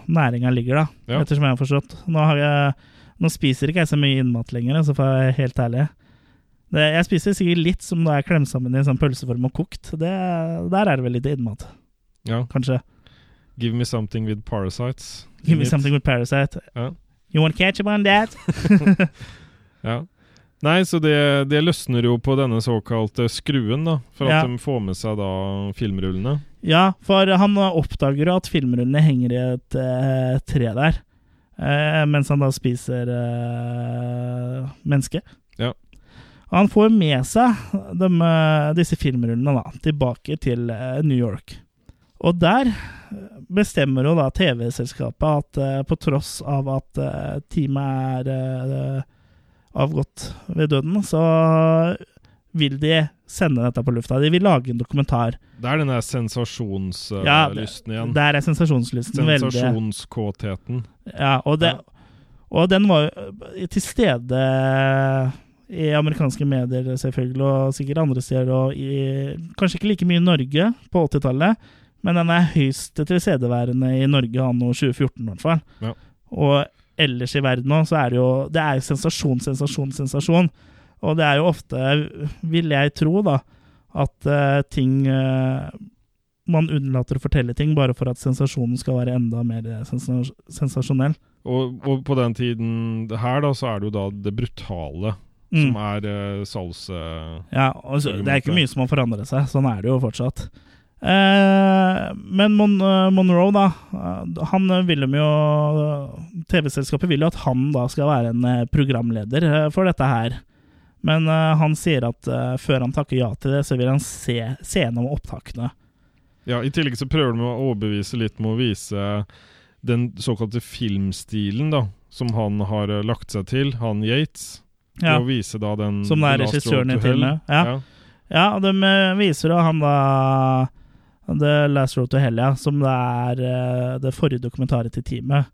næringa ligger, da, ettersom jeg har forstått. Nå, har jeg, nå spiser ikke jeg så mye innmat lenger, altså, for å være helt ærlig. Det, jeg spiser sikkert litt som da jeg klemmer sammen i en sånn pølseform og kokt. Det, der er det vel litt innmat, Ja. kanskje. Give me something with parasites. Give me it. something with parasite. Ja. You want ketchup on that? Ja. Nei, så det, det løsner jo på denne såkalte skruen, da. For at Ja. de får med seg da filmrullene. ja, for han oppdager jo at filmrullene henger i et uh, tre der. Eh, mens han da spiser eh, menneske. Ja. Han får med seg dem, eh, disse filmrullene da, tilbake til eh, New York. Og der eh, bestemmer jo da TV-selskapet at eh, på tross av at teamet er avgått ved døden, så vil de sende dette på lufta. De vil lage en dokumentar. Det er den der sensasjonslysten Ja, igjen. Der er sensasjonslysten Sensasjonskåtheten. Ja, og, det, og den var jo til stede i amerikanske medier, selvfølgelig, og sikkert andre steder, og i, kanskje ikke like mye i Norge på 80-tallet, men den er høyst tilstedeværende i Norge anno 2014, i hvert fall. Ja. Og ellers i verden òg, så er det jo Det er jo sensasjon, sensasjon, sensasjon. Og det er jo ofte, vil jeg tro, da, at uh, ting uh, Man unnlater å fortelle ting bare for at sensasjonen skal være enda mer sens sensasjonell. Og, og på den tiden her, da, så er det jo da det brutale Mm. som er uh, salgs... eh, Ja, altså, det er ikke mye som har forandret seg. Sånn er det jo fortsatt. Eh, men Mon eh, Monroe, da. eh, Han vil jo TV-selskapet vil jo at han da skal være en eh, programleder eh, for dette her. Men uh, han sier at uh, før han takker ja til det, så vil han se, se gjennom opptakene. Ja, I tillegg så prøver de å overbevise litt med å vise den såkalte filmstilen da, som han har eh, lagt seg til, han Yates. Ja, Å vise da den som er regissøren i filmen. Ja. Ja. Ja, og de viser da han da The Last Road to Hell, ja, som det er det forrige dokumentaret til teamet.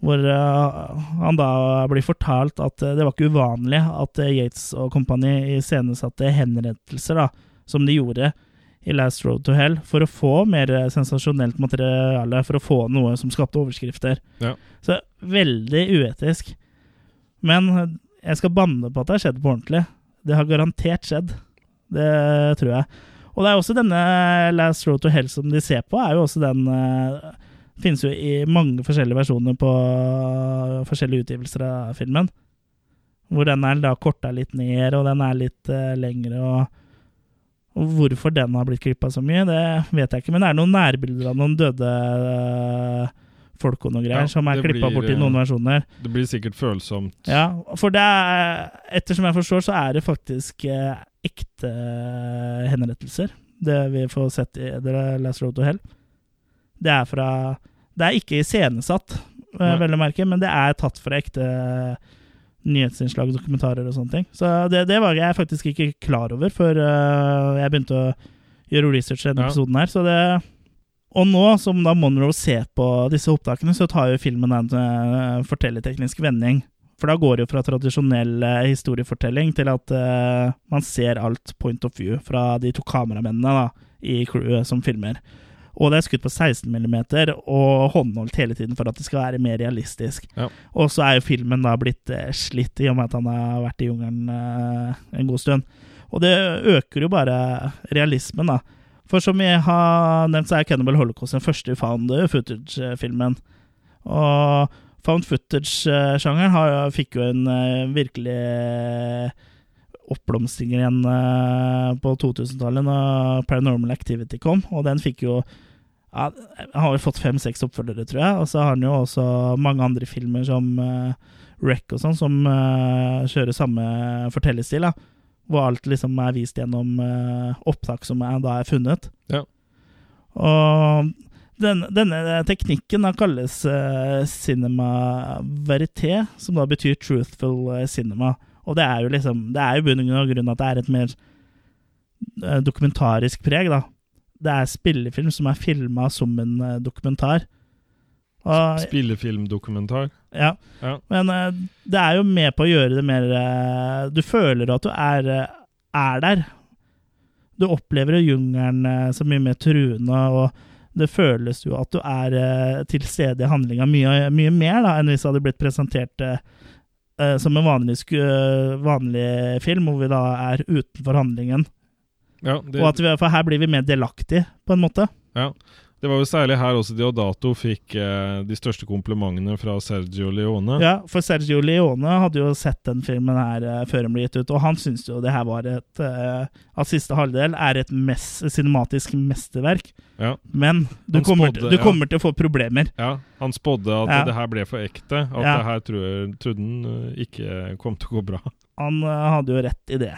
Hvor eh, han da blir fortalt at eh, det var ikke uvanlig at eh, Yates og kompani iscenesatte henrettelser, da, som de gjorde i Last Road to Hell, for å få mer sensasjonelt materiale, for å få noe som skapte overskrifter. Ja. Så veldig uetisk. Men jeg skal banne på at det har skjedd på ordentlig. Det har garantert skjedd. Det tror jeg. Og det er også denne Last Road to Hell som de ser på, er jo også den Finnes jo i mange forskjellige versjoner på forskjellige utgivelser av filmen. Hvor den er da korta litt ned, og den er litt uh, lengre. Og, og hvorfor den har blitt klippa så mye, det vet jeg ikke. Men det er noen nærbilder av noen døde eh, folk og noe greier Ja, som er klippa bort i eh, noen versjoner. Det blir sikkert følsomt. Ja, for det er Ettersom jeg forstår, så er det faktisk eh, ekte henrettelser. Det vi får sett i The Last Road to Hell. Det er fra Det er ikke iscenesatt, eh, vel å merke, men det er tatt fra ekte nyhetsinnslag, dokumentarer og sånne ting. Så det, det var jeg faktisk ikke klar over før eh, jeg begynte å gjøre research i denne Ja. episoden her. Så det og nå som da Monroe ser på disse opptakene, så tar jo filmen en uh, fortellerteknisk vending. For da går det jo fra tradisjonell eh, historiefortelling til at uh, man ser alt point of view fra de to kameramennene da, i crewet som filmer. Og det er skutt på 16 mm og håndholdt hele tiden for at det skal være mer realistisk. Ja. Og så er jo filmen da blitt eh, slitt i og med at han har vært i jungelen eh, en god stund. Og det øker jo bare realismen, da. For som jeg har nevnt, så er Cannibal Holocaust den første found footage-filmen. Og found footage-sjangeren fikk jo en eh, virkelig oppblomstring igjen på 2000-tallet, da Paranormal Activity kom. Og den fikk jo ja, Han har jo fått fem-seks oppfølgere, tror jeg. Og så har han jo også mange andre filmer som uh, Wreck og sånn, som uh, kjører samme fortellerstil. da hvor alt liksom er vist gjennom uh, opptak som er, da er funnet. Ja. Og den, denne teknikken da kalles uh, cinema verité, som da betyr truthful cinema. Og det er jo liksom Det er jo bunn og grunn at det er et mer dokumentarisk preg, da. Det er spillefilm som er filma som en eh, dokumentar. Og, Spillefilmdokumentar. ja. Ja. Men uh, det er jo med på å gjøre det mer uh, Du føler at du er, uh, er der. Du opplever jungelen så mye mer truende, og det føles jo at du er til stede i handlinga mye, mye mer da, enn hvis det hadde blitt presentert som en vanlig, vanlig film, hvor vi da er utenfor handlingen. Ja, det, Og at vi, for her blir vi mer delaktige, på en måte. ja. det var jo særlig her også Diodato fikk eh, de største komplimentene fra Sergio Leone. Ja, for Sergio Leone hadde jo sett den filmen her eh, før den ble gitt ut, og han syntes jo det her var et eh, At siste halvdel er et mes cinematisk mesterverk. Ja. Men du, Han kommer, spådde, du ja. kommer til å få problemer. Ja, Han spådde at Ja. det her ble for ekte. At det her trodde han eh, ikke kom til å gå bra. Han eh, hadde jo rett i det.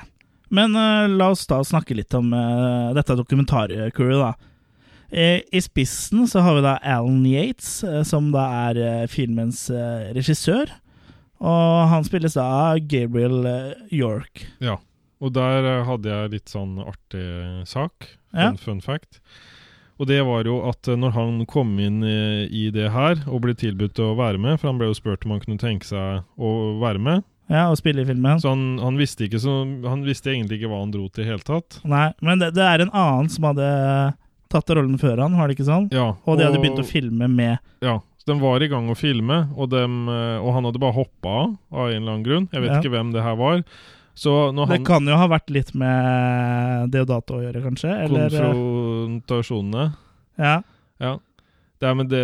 Men uh, la oss da snakke litt om uh, dette dokumentarcrewet, da. I, I spissen så har vi da Alan Yates, uh, som da er eh, filmens eh, regissør. Og han spilles da av Gabriel eh, York. Ja. Og der eh, hadde jeg litt sånn artig sak. Ja. Fun, fact. Og det var jo at eh, når han kom inn i, i det her og ble tilbudt å være med, for han ble jo spurt om han kunne tenke seg å være med, Ja, og spille i filmen. så han, han visste ikke så, Han visste egentlig ikke hva han dro til i hele tatt. Nei, men det, det er en annen som hadde tatt rollen før han, var det ikke sånn? Ja, Og de hadde begynt å filme med Ja, så de var i gang å filme, og, dem, eh, og han hadde bare hoppa av av en eller annen grunn. Jeg vet Ja. ikke hvem det her var. Så når Det han kan jo ha vært litt med Deodato å gjøre, kanskje? Eller, Konfrontasjonene ja. Ja. Det er med det,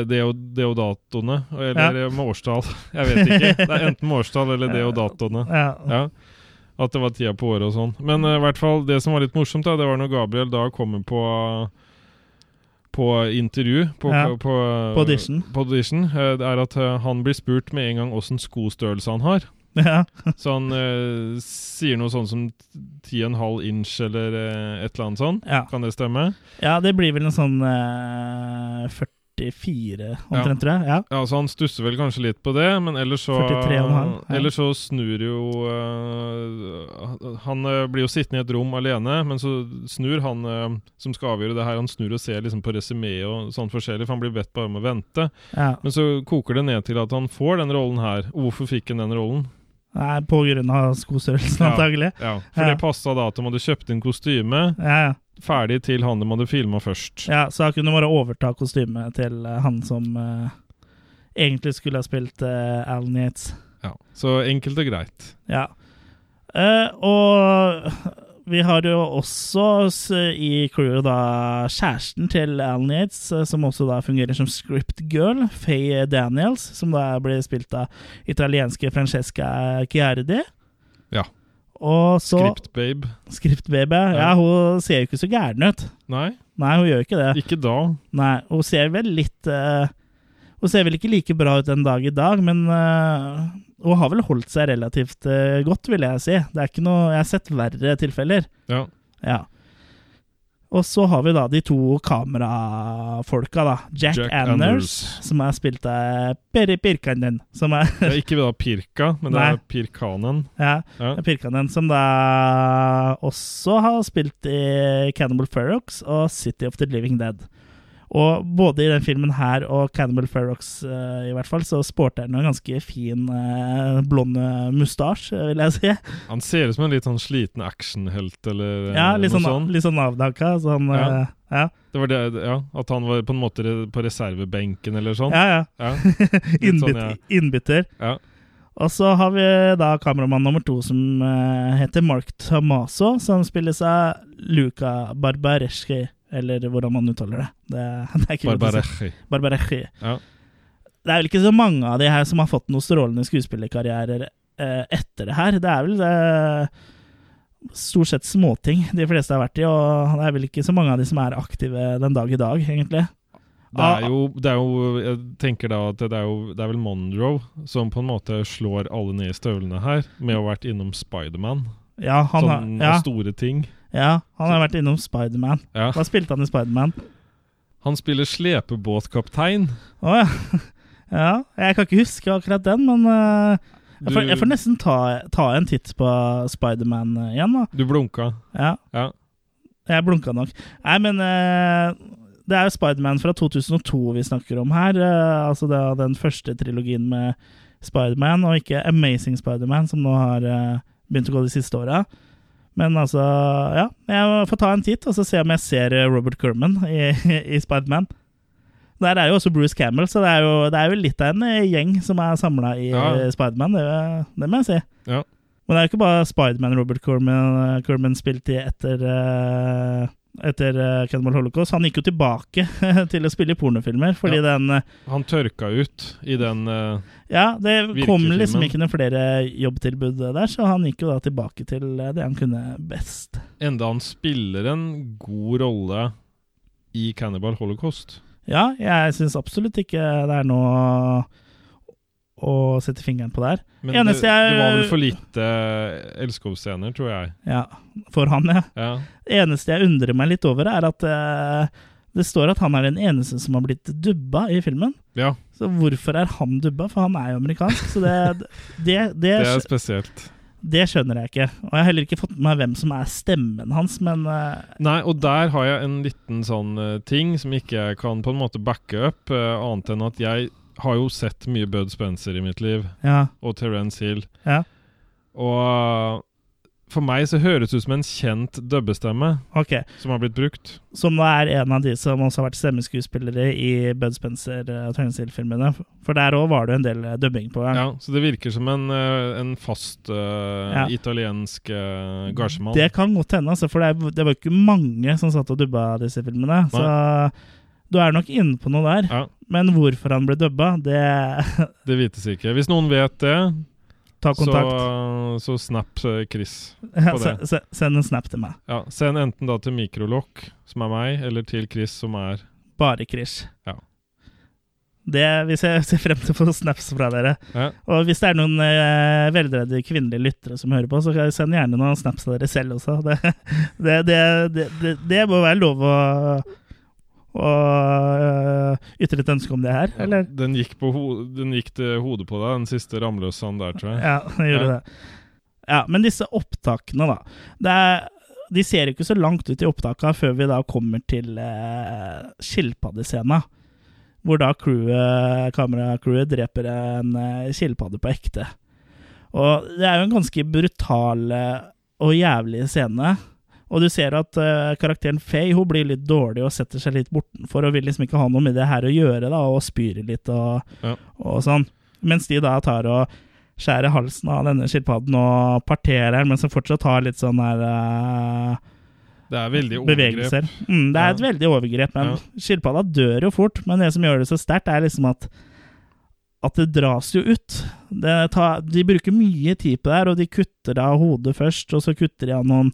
deodatoene, eller med årstall. Jeg vet ikke. Det er enten med årstall eller deodatoene. ja. Ja. At det var tida på året og sånn. Men eh, i hvert fall, det som var litt morsomt, da, det var når Gabriel da kommer på på intervju på, Ja. på, på, På audition. på audition, uh, er at uh, han blir spurt med en gang åssen skostørrelse han har. ja. Så han uh, sier noe sånn som 10,5 inch eller et eller annet sånn. Ja. Kan det stemme? ja, det blir vel en sånn eh, 44 omtrent, tror jeg. Ja. Ja, så Han stusser vel kanskje litt på det, men ellers så 43,5, ja. Ellers så snur jo uh, Han uh, blir jo sittende i et rom alene, men så snur han uh, som skal avgjøre det her, han snur og ser liksom på resumeet og sånn forskjellig, for han blir bedt bare om å vente. ja. Men så koker det ned til at han får den rollen her. Hvorfor fikk han den rollen? Nei, på grunn av skostørrelsen, Ja. antagelig. Ja, For det passa da at de hadde kjøpt inn kostyme Ja, ja. ferdig til han de hadde filma først. ja, så da kunne bare overta kostymet til eh, han som uh, egentlig skulle ha spilt uh, Alan Yates. Ja. Så enkelt og greit. Ja. Uh, og vi har jo også i crewet da kjæresten til Alan Yates, eh, som også da fungerer som script girl, Faye Daniels, som da blir spilt av italienske Francesca Chiardi. Ja. Og så Script babe. Script babe, Ja, Ja. hun ser jo ikke så gæren ut. Nei, Nei, hun gjør ikke det. ikke da. Nei, hun ser vel litt uh, Hun ser vel ikke like bra ut en dag i dag, men eh, hun har vel holdt seg relativt uh, godt, vil jeg si. Det er ikke noe Jeg har sett verre tilfeller. Ja. Ja. Og så har vi da de to kamerafolka, da. Jack, Jack Anders, Anders. som er spilt av Peri Pirkanen, som er Det er ikke da Pirka, men det Nei. er Pirkanen. Ja, Ja. Pirkanen, som da også har spilt i Cannibal Ferox og City of the Living Dead. Og både i den filmen her og Cannibal Ferox uh, i hvert fall, så sporter han en ganske fin uh, blond eh, mustasje, vil jeg si. Han ser ut som en litt sånn sliten actionhelt, eller Ja, litt noe sånn, sånt. litt sånn avdanka. Sånn, Ja. Uh, ja. Det var det, ja, At han var på en måte på reservebenken eller sånn. ja, ja. Ja, Litt Innbyt, sånn, ja. Innbytter. ja. Og så har vi da kameramann nummer to som heter Mark Tomaso, som spilles av Luca Barbareschi, eller hvordan man uttaler det. Det, det er Barbarechi. Barbarechi. Ja. Det er vel ikke så mange av de her som har fått noen strålende skuespillerkarrierer eh, etter det her. Det er vel det, stort sett småting de fleste har vært i, og det er vel ikke så mange av de som er aktive den dag i dag, egentlig. Det er, jo, det er jo Jeg tenker da at det er jo Det er vel Monroe som på en måte slår alle ned i støvlene her, med å ha vært innom Spiderman. Ja, han, har, Sånn ja, store ting. Ja, han har vært innom Spiderman. Ja. Hva spilte han i Spiderman? Han spiller slepebåtkaptein. Å ja. ja. Jeg kan ikke huske akkurat den, men uh, jeg, får, jeg får nesten ta, ta en titt på Spiderman eh, igjen, da. Du blunka. Ja, Ja. jeg blunka nok. Nei, men uh, det er jo Spiderman fra 2002 vi snakker om her. Uh, altså det er den første trilogien med Spiderman, og ikke Amazing Spiderman, som nå har begynt å gå de siste åra. Men altså, ja. Jeg får ta en titt og så se om jeg ser eh, Robert Kerman i, i Spiderman. Der er jo også Bruce Campbell, så det er jo, det er jo litt av en eh, gjeng som er samla i Ja. eh, Spiderman. Det, det må jeg si. Ja. Men det er jo ikke bare Spiderman Robert Kerman, Kerman spilte i etter, eh, etter eh, Cannibal Holocaust. Han gikk jo tilbake til å spille i pornofilmer, fordi Ja. den eh, Han tørka ut i den uh, Ja, det kom liksom ikke noen flere jobbtilbud der, så han gikk jo da tilbake til det han kunne best. Enda han spiller en god rolle i Cannibal Holocaust. Ja, jeg syns absolutt ikke det er noe å sette fingeren på der. Men det, jeg- det var vel for lite elskovsscener, tror jeg. Ja, for han, ja. Ja. Det eneste jeg undrer meg litt over, er at eh, det står at han er den eneste som har blitt dubba i filmen. ja, Så hvorfor er han dubba? For han er jo amerikansk. Så det, det, det, det er spesielt. Det skjønner jeg ikke. Og jeg har heller ikke fått med meg hvem som er stemmen hans, men uh, Nei, og der har jeg en liten sånn uh, ting som ikke jeg kan på en måte backe opp, uh, annet enn at jeg har jo sett mye Bud Spencer i mitt liv, ja. og Terence Hill. Ja. Og eh, for meg så høres det ut som en kjent dubbestemme Ok. som har blitt brukt. Som er en av de som også har vært stemmeskuespillere i Bud Spencer og Terence Hill-filmene. For der òg var det en del eh, dubbing på. Ja, Så det virker som en, eh, en fast uh, Ja. italiensk uh, gardsmann. Det kan godt hende, altså, for det, er, det var ikke mange som satt og dubba disse filmene. Nei. Så du er nok inne på noe der. Ja, Men hvorfor han ble dubba, det det vites ikke. Hvis noen vet det, Ta så, kontakt. så snap eh, Chris. På det. Send en snap til meg. Ja, Send enten da til Mikrolokk, som er meg, eller til Chris, som er Bare Chris. Ja. Det Vi ser, ser frem til å få snaps fra dere. ja. Og hvis det er noen eh, veldreide kvinnelige lyttere som hører på, så kan- send gjerne noen snaps av dere selv også. Det, det, det, det må være lov å, å øh, ytre et ønske om det her, eller? Den gikk, den gikk til hodet på deg, den siste ramløsene der, tror jeg. Ja, den gjorde Ja. det. Ja, men disse opptakene, da. Det er, de ser ikke så langt ut i opptakene før vi da kommer til eh, skilpaddescena. Hvor da crewet, kameracrewet dreper en eh, skilpadde på ekte. Og det er jo en ganske brutal eh, og jævlig scene. Og du ser at uh, karakteren Faye hun blir litt dårlig og setter seg litt bortenfor og vil liksom ikke ha noe med det her å gjøre, da, og spyr litt og, Ja. og sånn. Mens de da tar og skjærer halsen av denne skilpadden og parterer den, mens som fortsatt har litt sånn her uh, Det er veldig overgrep. Mm, det er Ja. et veldig overgrep, men Ja. skilpadda dør jo fort. Men det som gjør det så sterkt, er liksom at at det dras jo ut. Det tar, de bruker mye tid på det her, og de kutter av hodet først, og så kutter de av noen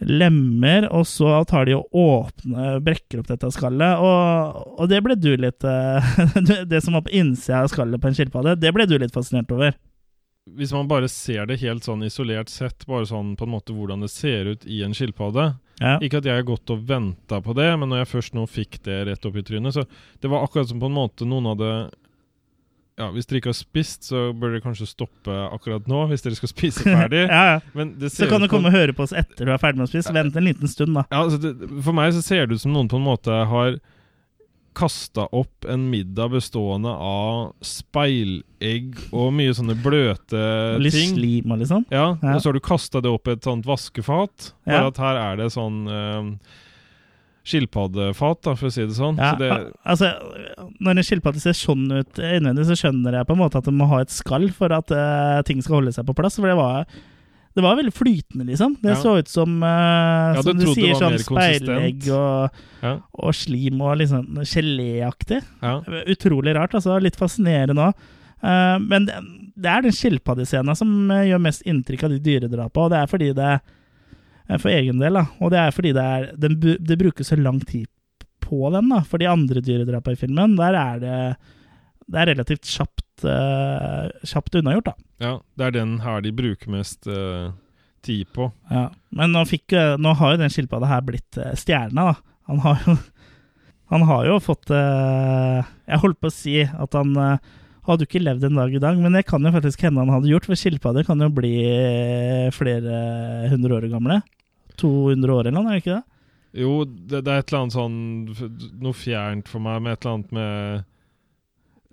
lemmer, og så tar de og åpner, brekker opp dette skallet, og, og det ble du litt eh, det- Det som var på innsida av skallet på en skilpadde, det ble du litt fascinert over. Hvis man bare ser det helt sånn isolert sett, bare sånn på en måte hvordan det ser ut i en skilpadde Ja. Ikke at jeg har gått og venta på det, men når jeg først nå fikk det rett opp i trynet Så det var akkurat som på en måte noen hadde Ja, hvis dere ikke har spist, så bør dere kanskje stoppe akkurat nå, hvis dere skal spise ferdig. ja, ja. Men det Så kan du komme og høre på oss etter du er ferdig med å spise. Vent en liten stund, da. Ja, altså det, for meg så ser det ut som noen på en måte har kasta opp en middag bestående av speilegg og mye sånne bløte Litt ting. slim og liksom. Ja, Ja. og så har du kasta det opp i et sånt vaskefat. Bare at her er det sånn eh, skilpaddefat, da, for å si det sånn. Ja, Så det, altså, når en skilpadde ser sånn ut innvendig, så skjønner jeg på en måte at den må ha et skall for at uh, ting skal holde seg på plass. For det var, det var veldig flytende, liksom. Det Ja. så ut som, uh, Ja, som du sier, sånn speilegg og, og slim og liksom geléaktig. ja. Utrolig rart, altså. Litt fascinerende òg. men det, det er den skilpaddescena som eh, gjør mest inntrykk av de dyredrapene, og det er fordi det eh, For egen del, da. Og det er fordi det, er, det, det brukes så lang tid på den, da. For de andre dyredrapene i filmen, der er det Det er relativt kjapt, uh, kjapt unnagjort, da. ja, det er den her de bruker mest uh, tid på. Ja. Men nå, fikk, eh, nå har jo den skilpadda her blitt uh, stjerna, da. Han har jo Han har jo fått eh, Jeg holdt på å si at han eh, hadde jo ikke levd en dag i dag, men det kan jo faktisk hende han hadde gjort, for skilpadder kan jo bli eh, flere hundre år gamle. 200 år eller noe, er det ikke det? Jo, det, det er et eller annet sånn Noe fjernt for meg med et eller annet med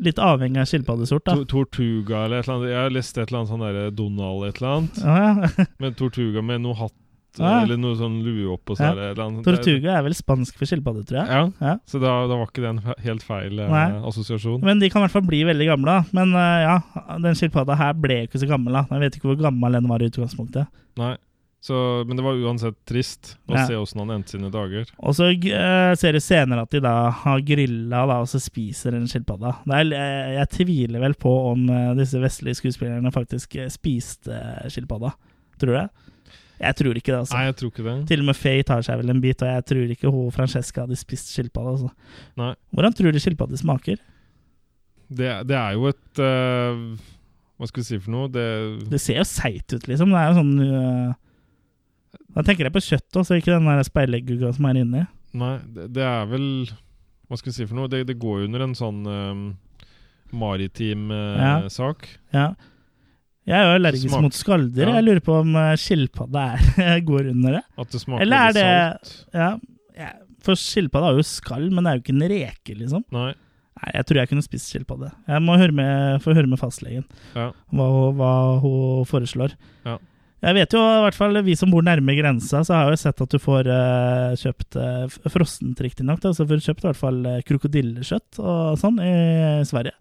Litt avhengig av skilpaddesort, da. to, Tortuga eller et eller annet. Jeg har lest et eller annet sånn derre Donald et eller annet. Ja, ja. Med Tortuga med noe hatt Ja. eller noe sånn lue oppå Ja. er det et eller annet. Tortuga er vel spansk for skilpadde, tror jeg. Ja, Ja. så da, da var ikke det en helt feil eh, assosiasjon. Men de kan i hvert fall bli veldig gamle. Men uh, ja, den skilpadda her ble jo ikke så gammel. da. Jeg vet ikke hvor gammel den var i utgangspunktet. Nei. Så, men det var uansett trist å Ja. se åssen han endte sine dager. Og så uh, ser du senere at de da har grilla da, og så spiser en skilpadde. Er, eh, jeg tviler vel på om eh, disse vestlige skuespillerne faktisk spiste skilpadda. Tror du det? Jeg tror ikke det, altså. Nei, jeg tror ikke det. Til og med Faye tar seg vel en bit, og jeg tror ikke hun Francesca hadde spist skilpadde. Altså. Nei. Hvordan tror du skilpadde smaker? Det, det er jo et uh, Hva skal vi si for noe? Det, Det ser jo seigt ut, liksom. Det er jo sånn eh, Da tenker jeg på kjøtt også, ikke den speileggugga som er inni. Nei, det, det er vel Hva skal vi si for noe? Det, det går under en sånn um, maritim uh, Ja. sak. Ja. Jeg er jo allergisk Smak- mot skalldyr. Ja. Jeg lurer på om eh, skilpadde går under det. At det smaker Eller er det- salt? Ja, ja, For skilpadde har jo skall, men det er jo ikke en reke, liksom. Nei. Nei, Jeg tror jeg kunne spist skilpadde. Jeg må høre med, få høre med fastlegen Ja. hva, hva hun foreslår. Ja. Jeg vet jo, i hvert fall vi som bor nærme grensa, så har jeg jo sett at du får uh, kjøpt uh, frossent, riktignok. Så får du kjøpt i hvert fall uh, krokodillekjøtt og sånn i Sverige.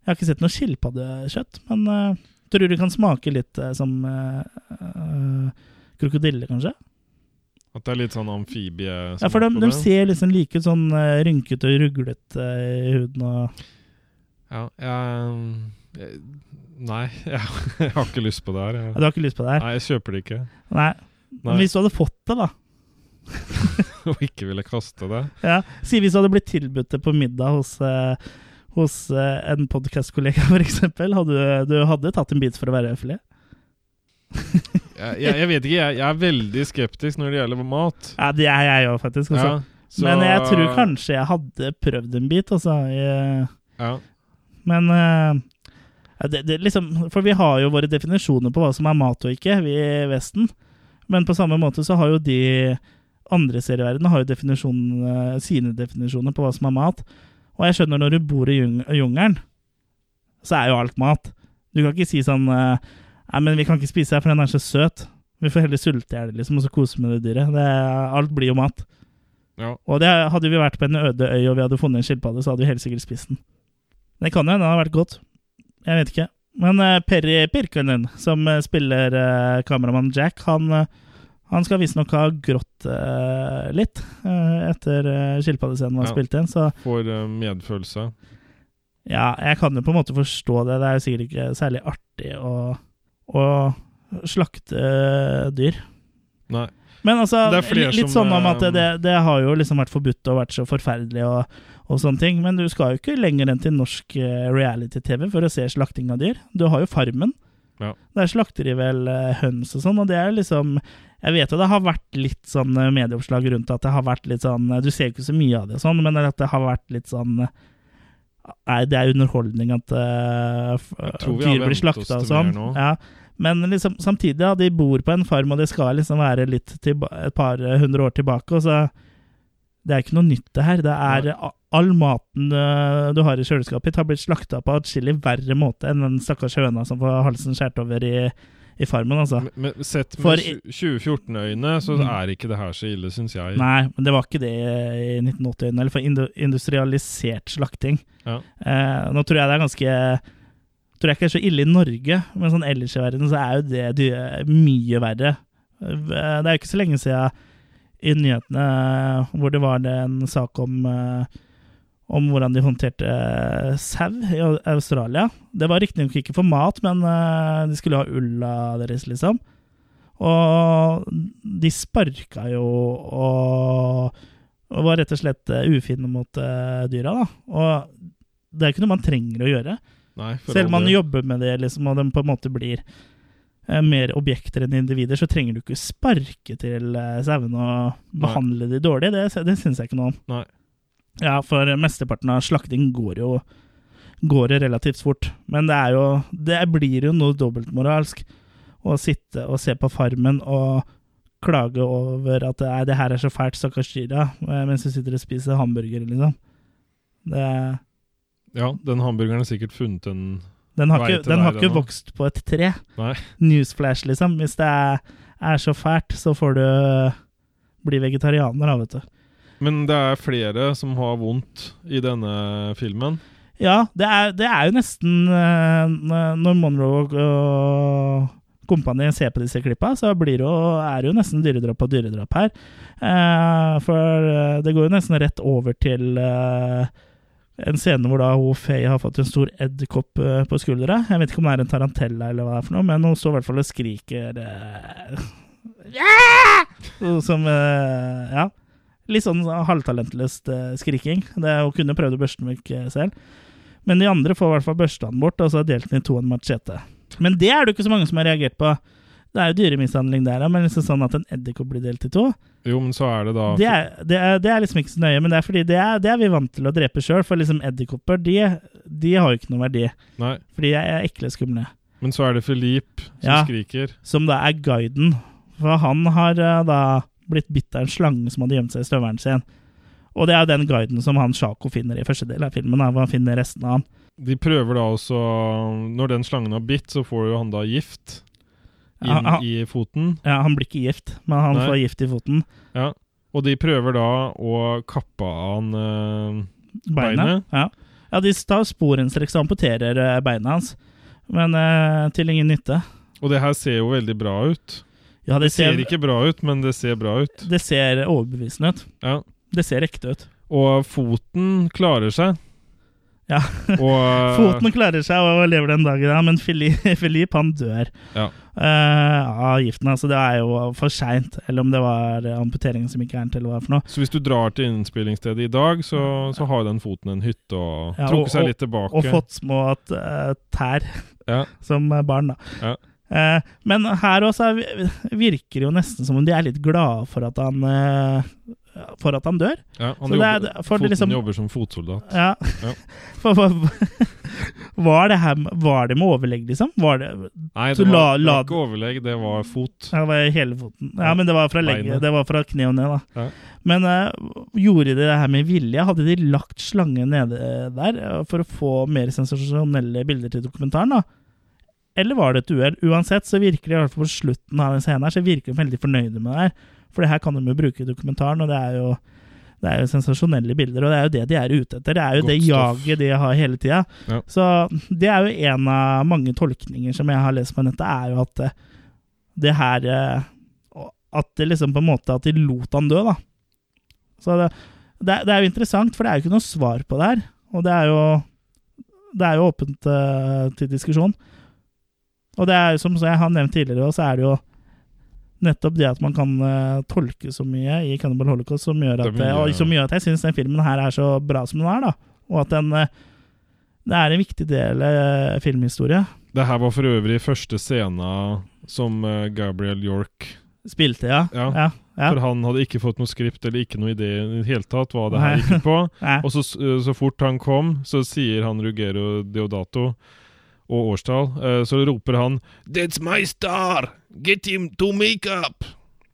Jeg har ikke sett noe skilpaddekjøtt, men uh, tror du kan smake litt uh, som eh, eh, krokodille, kanskje? At det er litt sånn amfibie Ja, for de, de ser liksom like ut, sånn rynkete og ruglete eh, i huden og Ja, jeg, jeg Nei, jeg, jeg har ikke lyst på det her. Jeg, Du har ikke lyst på det her? nei, jeg kjøper det ikke. Nei. Nei. Men hvis du hadde fått det, da? Og ikke ville kaste det. Ja, Si hvis du hadde blitt tilbudt det på middag hos, eh, hos eh, en podkastkollega, f.eks. Hadde du, du hadde tatt en bit for å være høflig? Jeg, jeg, jeg vet ikke, jeg, jeg er veldig skeptisk når det gjelder mat. Ja, det er jeg òg, faktisk. Ja, så- Men jeg tror kanskje jeg hadde prøvd en bit, altså. Ja, men ja, det, det, liksom, For vi har jo våre definisjoner på hva som er mat og ikke, vi i Vesten. Men på samme måte så har jo de andre serier i verden har jo definisjoner, sine definisjoner på hva som er mat. Og jeg skjønner når du bor i jung jungelen, så er jo alt mat. Du kan ikke si sånn eh, Nei, men vi kan ikke spise her, for den er så søt. Vi får heller sulte i hjel, liksom, og så kose med det dyret. Det, alt blir jo mat. ja. Og det, hadde vi vært på en øde øy og vi hadde funnet en skilpadde, så hadde vi helt sikkert spist den. Det kan jo hende det hadde vært godt. Jeg vet ikke. Men uh, Perry Pirkanen, som eh, spiller uh, kameramann Jack, han, uh, han skal visstnok ha grått uh, litt etter uh, skilpaddescenen var Ja. spilt inn. Så Får medfølelse. ja, jeg kan jo på en måte forstå det. Det er jo sikkert ikke særlig artig å, å slakte dyr. Nei. Men altså, litt som, sånn om at det, det har jo liksom vært forbudt og vært så forferdelig og, og sånne ting, men du skal jo ikke lenger enn til norsk eh, reality-TV for å se slakting av dyr. Du har jo Farmen. Ja. Der slakter de vel eh, høns og sånn, og det er liksom Jeg vet jo det har vært litt sånn eh, medieoppslag rundt at det har vært litt sånn Du ser jo ikke så mye av det og sånn, men at det har vært litt sånn Nei, det er underholdning at uh, dyr blir slakta og sånn. Ja. Men liksom, samtidig, ja, de bor på en farm, og det skal liksom være litt til, et par hundre år tilbake. Og så Det er ikke noe nytt, det her. Det er All maten eh, du har i kjøleskapet har blitt slakta på atskillig verre måte enn den stakkars høna som får halsen skåret over i, i farmen, altså. Men, men sett med 2014-øyne, så Mm. er ikke det her så ille, syns jeg. Nei, men det var ikke det i 1980-øyne, Eller for industrialisert slakting. Ja. Eh, nå tror jeg det er ganske Tror jeg ikke det er så ille i Norge, men sånn ellers i verden så er jo det mye verre. Eh, Det er jo ikke så lenge siden i nyhetene hvor det var en sak om eh, om hvordan de håndterte eh, sau i Australia. Det var riktignok ikke for mat, men eh, de skulle ha ulla deres, liksom. Og de sparka jo og, og var rett og slett ufine mot dyra, da. Og det er ikke noe man trenger å gjøre. Nei, Selv om man jobber med det, liksom, og de på en måte blir mer objekter enn individer, så trenger du ikke sparke til eh, sauene og behandle de dårlig. Det, det syns jeg ikke noe om. Nei. Ja, for mesteparten av slakting går jo går det relativt fort. Men det er jo Det blir jo noe dobbeltmoralsk å sitte og se på Farmen og klage over at "Nei, det her er så fælt, stakkars Jira, eh, mens du sitter og spiser hamburger, liksom. Det Ja, den hamburgeren har sikkert funnet en Den har ikke, den har ikke vokst på et tre. Nei. Newsflash, liksom. Hvis det er, er så fælt, så får du bli vegetarianer, da, vet du. Men det er flere som har vondt i denne filmen. Ja, det er, det er jo nesten eh, Når Monroe og, og kompani ser på disse klippa, så blir det jo, er det jo nesten dyredrap på dyredrap her. Eh, for eh, det går jo nesten rett over til eh, en scene hvor da hun Faye har fått en stor edderkopp eh, på skuldra. Jeg vet ikke om det er en tarantella eller hva det er for noe, men hun står i hvert fall og skriker eh, «Ja!» Som eh, Ja. Litt sånn halvtalentløst eh, skriking. Det, hun kunne prøvd å børste den vekk selv. Men de andre får i hvert fall børsta den bort, og så har delt den i to en machete. Men det er det jo ikke så mange som har reagert på. Det er jo dyremishandling der, men liksom sånn at en edderkopp blir delt i to, Jo, men så er det da det er, det, er, det er liksom ikke så nøye. Men det er fordi det er, det er vi vant til å drepe sjøl, for liksom edderkopper, de, de har jo ikke noe verdi. Nei. Fordi de er ekle skumle. Men så er det Philippe som Ja. skriker. som da er guiden. For han har eh, da blitt bitt av en slange som hadde gjemt seg i støvelen sin. Og det er jo den guiden som han Sjako finner i første del av filmen. Hvor han finner resten av han. De prøver da også Når den slangen har bitt, så får jo han da gift inn Ja, han- i foten. Ja, han blir ikke gift, men han Nei. får gift i foten. Ja. Og de prøver da å kappe av han eh, Beinet. Beinet? Ja. ja, de tar sporenstreks og amputerer beinet beina hans. Men eh, til ingen nytte. Og det her ser jo veldig bra ut. Ja, det Det ser ser, ikke bra ut, men det ser bra ut. det ser overbevisende ut. Ja. Det ser ekte ut. Og foten klarer seg. Ja. Og Foten klarer seg og lever den dagen, men Philippe, Philippe han dør Ja. Eh, av giften. Altså, det er jo for seint. Eller om det var amputeringen som gikk gærent, eller hva for noe. Så hvis du drar til innspillingsstedet i dag, så, så har den foten en hytte og Ja, trukket seg og- litt tilbake. Og fått små eh, tær Ja. som barn, da. Ja. Eh, men her også er, virker det jo nesten som om de er litt glade for at han eh, For at han dør. Ja, han jobber, er- foten liksom- jobber som fotsoldat. Ja. Ja. For, for, var, det her, var det med overlegg, liksom? Var det, Nei, det var, la- det la- var ikke overlegg, det var fot. ja, det var hele foten. Ja, men det var fra legge, det var fra kne og ned, da. Ja. Men uh, gjorde de det her med vilje? Hadde de lagt slangen nede der eh, for å få mer sensasjonelle bilder til dokumentaren, da? Eller var det et uhell? Uansett så virker de i hvert fall på slutten av den scenen her, så virker de veldig fornøyde med det her. For det her kan de jo bruke i dokumentaren, og det er jo det er jo sensasjonelle bilder, og det er jo det de er ute etter. Det er jo Godt det jaget de har hele tida. Ja. Så det er jo en av mange tolkninger som jeg har lest på nettet, er jo at eh, det her eh, At det liksom på en måte At de lot han dø, da. Så det, det, det er jo interessant, for det er jo ikke noe svar på det her. Og det er jo Det er jo åpent uh, til diskusjon. Og det er jo som jeg har nevnt tidligere, så er det jo nettopp det at man kan uh, tolke så mye i Cannibal Holocaust som gjør at, mye- og som gjør at jeg syns den filmen her er så bra som den er. da Og at den uh, Det er en viktig del av filmhistorie. Det her var for øvrig første scena som eh, Gabriel York Spilte, ja. Ja, ja, ja. For han hadde ikke fått noe skript eller ikke noe idé i det hele tatt hva det her gikk på. Og så, så fort han kom, så sier han Rugero Deodato og årstall, eh, så roper han That's my star! Get him to makeup!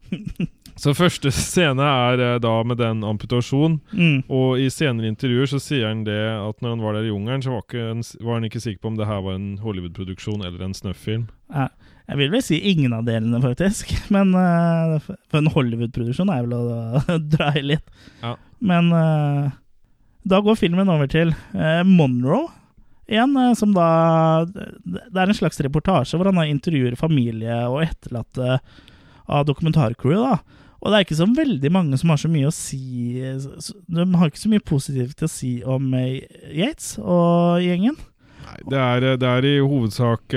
så første scene er eh, da med den amputasjonen. Mm. og i senere intervjuer så sier han det at når han var der i jungelen, så var, en- var han ikke sikker på om det her var en Hollywood-produksjon eller en snøff-film. Ja, jeg vil vel si ingen av delene, faktisk. Men uh, For en Hollywood-produksjon er vel å dra i litt. Ja. Men uh, da går filmen over til uh, Monroe igjen, eh, som da Det er en slags reportasje hvor han intervjuer familie og etterlatte av dokumentarcrewet. da. Og det er ikke så veldig mange som har så mye å si De har ikke så mye positivt å si om eh, Yates og gjengen. Nei, det er, eh, det er i hovedsak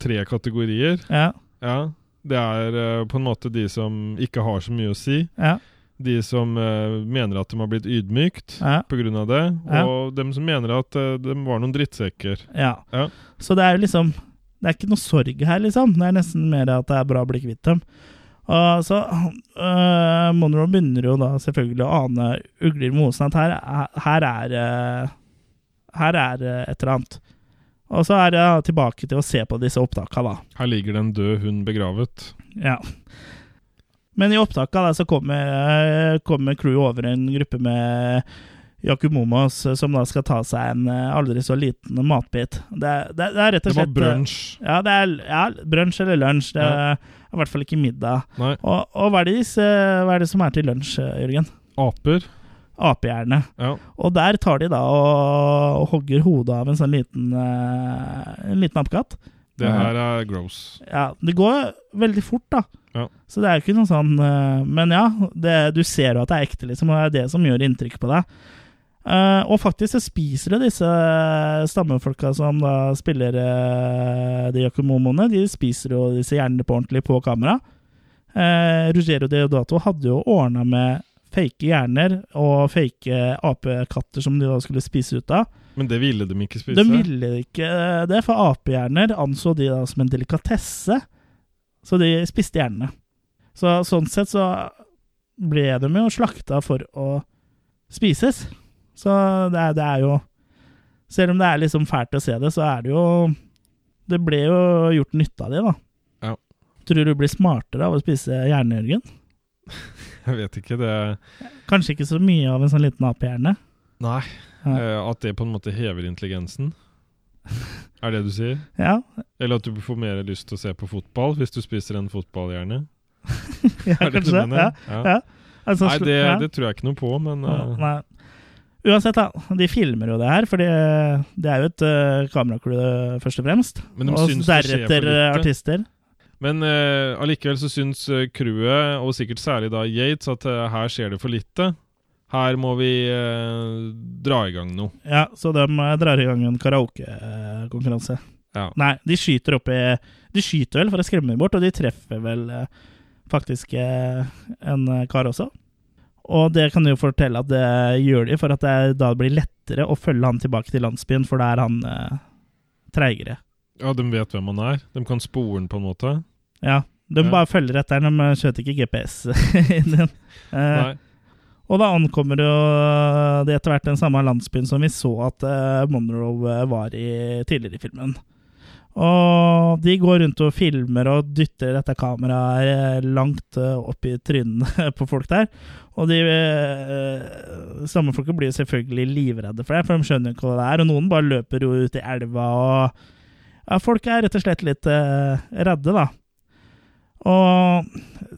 tre kategorier. Ja, Ja. Det er på en måte de som ikke har så mye å si. ja, De som uh, mener at de har blitt ydmykt ja. pga. det. Og dem som mener at uh, de var noen drittsekker. Ja. Ja. Så det er jo liksom Det er ikke noe sorg her, liksom. Det er nesten mer at det er bra å bli kvitt dem. Og så øh, Monroe begynner jo da selvfølgelig å ane ugler i mosen at her, her er Her er et eller annet. Og så er det tilbake til å se på disse opptakene, da. Her ligger det en død hund begravet. Ja. Men i opptaket da, så kommer, eh, kommer crewet over en gruppe med Yakumomos eh, som da skal ta seg en eh, aldri så liten matbit. Det, det, det er rett og Det var slett brunsj. Ja, det er ja, brunsj eller lunsj. Det Ja. er i hvert fall ikke middag. Og, og hva, er det, hva er det som er til lunsj, Jørgen? aper. Apehjerne. Ja. Og der tar de da og, og hogger hodet av en sånn liten, en liten apekatt. Det her er gross. Ja, det går veldig fort, da. Ja. Så det er jo ikke noe sånn eh, Men ja, det, du ser jo at det er ekte, liksom, og det er det som gjør inntrykk på deg. Eh, og faktisk så spiser det disse stammefolka som da spiller uh, de Yakumomoene. De spiser jo disse hjernene på ordentlig på kamera. Uh, Ruggiero Deodato hadde jo ordna med fake hjerner og fake apekatter som de da skulle spise ut av. Men det ville de ikke spise. De ville ikke det, for apehjerner anså de da som en delikatesse. Så de spiste hjernene. Så sånn sett så ble de jo slakta for å spises. Så det er, det er jo Selv om det er liksom fælt å se det, så er det jo det ble jo gjort nytte av det, da. Ja. Tror du blir smartere av å spise hjerne, Jørgen? Jeg vet ikke, det Kanskje ikke så mye av en sånn liten apehjerne? Nei. Ja. Eh, at det på en måte hever intelligensen. Er det du sier? Ja, Eller at du får mer lyst til å se på fotball hvis du spiser en fotballhjerne? ja Er det kanskje du mener? Ja. ja. Altså, Nei, det, ja. det tror jeg ikke noe på, men uh... Nei. Uansett, da. De filmer jo det her, for det er jo et uh, kameracrew først og fremst. Men de og deretter eh, artister. Men uh, allikevel så syns crewet, og sikkert særlig da Yates, at uh, her skjer det for lite. Her må vi eh, dra i gang noe. Ja, så de drar i gang en karaokekonkurranse. Ja. Nei, de skyter opp i De skyter vel for å skremme dem bort, og de treffer vel eh, faktisk eh, en kar også. Og det kan du jo fortelle at det gjør de, for at det da blir lettere å følge han tilbake til landsbyen, for da er han eh, treigere. ja, de vet hvem han er. De kan spore han på en måte. Ja, de Ja. bare følger etter den, de kjøter ikke GPS i den. Eh, Nei. Og da ankommer jo det etter hvert den samme landsbyen som vi så at uh, Monroe var i tidligere i filmen. Og de går rundt og filmer og dytter dette kameraet eh, langt eh, opp i trynene på folk der. Og de samme folka blir selvfølgelig livredde for det, for de skjønner ikke hva det er. Og noen bare løper jo ut i elva, og ja, folk er rett og slett litt eh, redde, da. Og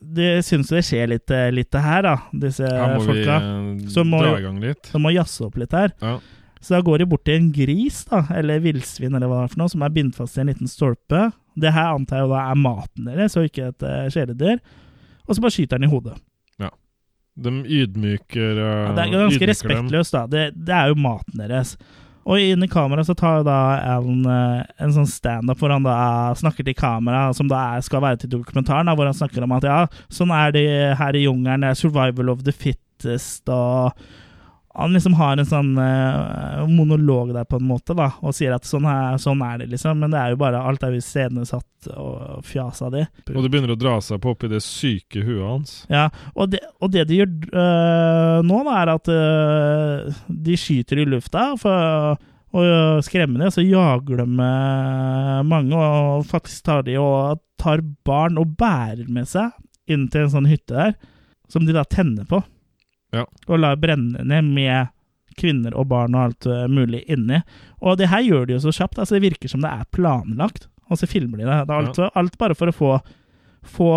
det syns det skjer litt litt her, da, disse Her må folka. eh, Så må dra i gang litt. De må jazze opp litt her. Ja. Så da går de bort til en gris, da, eller villsvin, eller hva det er for noe, som er bindt fast i en liten stolpe. Det her antar jeg da er maten deres, og ikke et uh, kjæledyr. Og så bare skyter den i hodet. De ydmyker, uh, Ja, det er ganske respektløst, da. Det, det er jo maten deres. Og inn i kameraet så tar jo da Alan eh, en sånn standup hvor han da snakker til kamera, som da skal være til dokumentaren, da, hvor han snakker om at ja, sånn er det her i jungelen, det er survival of the fittest, og han liksom har en sånn uh, monolog der på en måte, da, og sier at sånn er, sånn er det, liksom. Men det er jo bare alt er jo iscenesatt og fjas av de. Og det begynner å dra seg på oppi det syke huet hans. Ja, og det, og det de gjør uh, nå, da, er at uh, de skyter i lufta for dem, så jager de mange, og faktisk tar de og tar barn og bærer med seg inn til en sånn hytte der, som de da tenner på. Ja. Og lar brenne ned med kvinner og barn og alt øh, mulig inni. Og det her gjør de jo så kjapt, altså det virker som det er planlagt, og så filmer de det. det alt, alt bare for å få få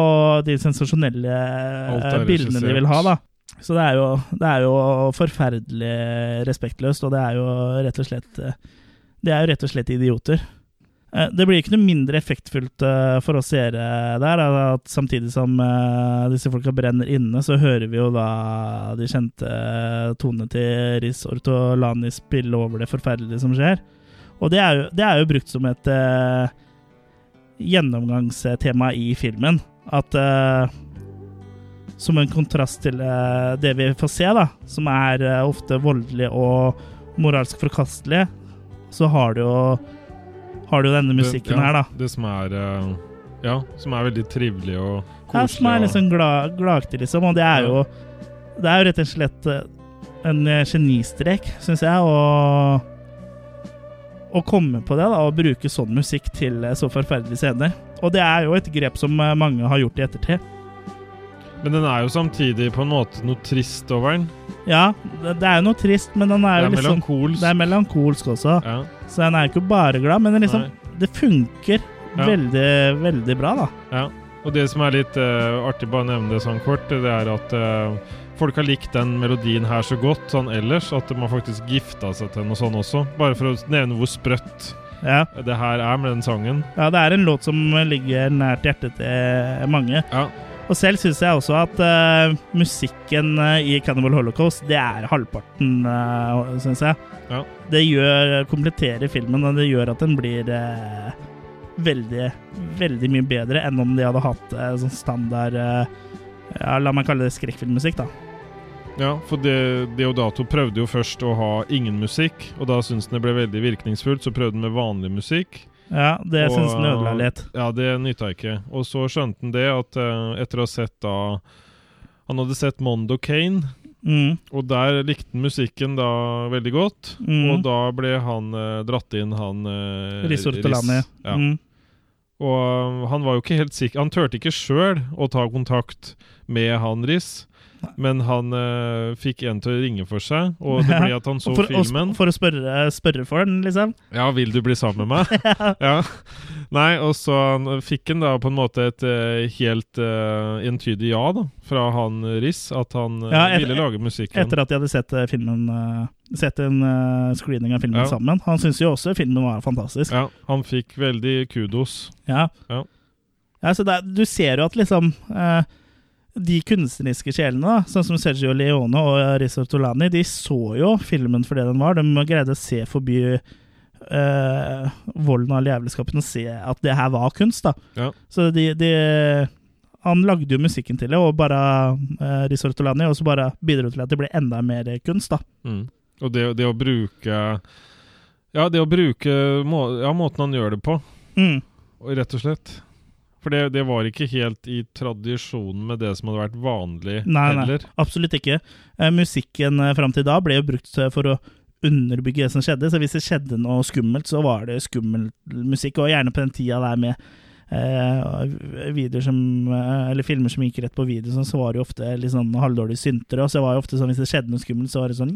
de sensasjonelle eh, bildene de vil ha, da. Så det er, jo, det er jo forferdelig respektløst, og det er jo rett og slett eh, Det er jo rett og slett idioter. Eh, Det blir ikke noe mindre effektfullt eh, for oss seere der. At samtidig som eh, disse folka brenner inne, så hører vi jo da de kjente tonene til Riz Ortolani spille over det forferdelige som skjer. Og det er jo, det er jo brukt som et uh, gjennomgangstema i filmen. At uh, Som en kontrast til uh, det vi får se, da, som er ofte voldelig og moralsk forkastelig, så har du jo har du denne musikken det, ja, her, da. Det som er eh, Ja, som er veldig trivelig og koselig. Ja, som er liksom glad, gladaktig, liksom. Og det er jo Det er jo rett og slett eh, en eh, genistrek, syns jeg, å å komme på det da, og bruke sånn musikk til så forferdelige scener. Og det er jo et grep som mange har gjort i ettertid. Men den er jo samtidig på en måte noe trist over den. Ja, det, er jo noe trist, men den er Det jo er liksom melankolsk. Det er melankolsk også. Ja. Så den er ikke bare glad, men liksom, det funker Ja. veldig, veldig bra, da. Ja. Og det som er litt uh, artig, bare å nevne det sånn kort, det er at uh, folk har likt den melodien her så godt sånn ellers, at man faktisk gifta seg til noe sånn også. Bare for å nevne hvor sprøtt Ja. det her er med den sangen. ja, det er en låt som ligger nært hjertet til mange. Ja. Og selv syns jeg også at uh, musikken uh, i Cannibal Holocaust, det er halvparten, uh, syns jeg. Ja. Det gjør, kompletterer filmen, og det gjør at den blir uh, veldig, veldig mye bedre enn om de hadde hatt eh, sånn standard eh, ja, La meg kalle det skrekkfilmmusikk, da. Ja, for det, Deodato prøvde jo først å ha ingen musikk, og da syntes den det ble veldig virkningsfullt, så prøvde den med vanlig musikk. Ja, det syns han ødela litt. Ja, det nytta ikke. Og så skjønte han det at eh, etter å ha sett da Han hadde sett Mondo Kane, Mm, og der likte han musikken da veldig godt. mm. Og da ble han eh, dratt inn, han uh, Risortolani. Ja. Mm. Og han var jo ikke helt sikker Han turte ikke sjøl å ta kontakt med han Riss. Men han eh, fikk en til å ringe for seg, og det ble at han så for, filmen. For å spørre, spørre for den, liksom? Ja, vil du bli sammen med meg? ja. Nei, og så fikk han da på en måte et eh, helt uh, entydig ja da, fra han Riss, at han eh, Ja, et- ville lage musikken. Etter at de hadde sett eh, filmen uh Sett en uh, screening av filmen Ja. sammen. Han syns jo også filmen var fantastisk. Ja, han fikk veldig kudos. Ja. Ja. Ja, så det, du ser jo at liksom eh, De kunstneriske sjelene, sånn som Sergio Leone og Rizzo Tolani, de så jo filmen for det den var. De greide å se forbi uh, volden og all jævelskapen og se at det her var kunst. da. Ja. Så de, de Han lagde jo musikken til det, og bare uh, Rizzo Tolani, og så bare bidro til at det ble enda mer kunst. da. Mm. Og det, det å bruke Ja, det å bruke må, ja, måten han gjør det på, Mm. og rett og slett. For det, det var ikke helt i tradisjonen med det som hadde vært vanlig Nei, nei, absolutt ikke. Eh, musikken eh, fram til da ble jo brukt eh, for å underbygge det som skjedde. Så hvis det skjedde noe skummelt, så var det skummel musikk. Og gjerne på den tida der med videoer som eh, Eller filmer som gikk rett på video, sånn, så var det jo ofte litt sånn halvdårlige syntere. Og så var det ofte sånn hvis det skjedde noe skummelt, så var det sånn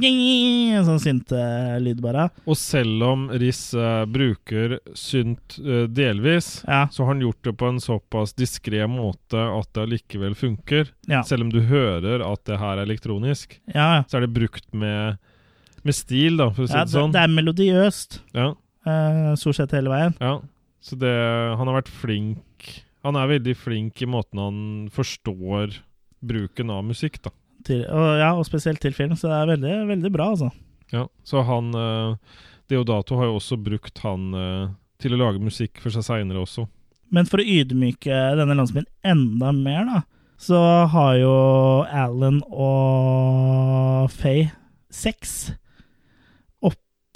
Sånn syntelyd, bare. Og selv om Riss eh, bruker synt eh, delvis, Ja. så har han gjort det på en såpass diskré måte at det allikevel funker. Ja. Selv om du hører at det her er elektronisk, ja. så er det brukt med, med stil, da, for å si det sånn. det er melodiøst, Ja, eh, stort sett hele veien. ja. Så det, han har vært flink Han er veldig flink i måten han forstår bruken av musikk, da. Til, og, ja, og spesielt til film, så det er veldig, veldig bra, altså. Ja, så han uh, Deodato har jo også brukt han uh, til å lage musikk for seg seinere også. Men for å ydmyke denne landsbyen enda mer, da, så har jo Alan og Faye sex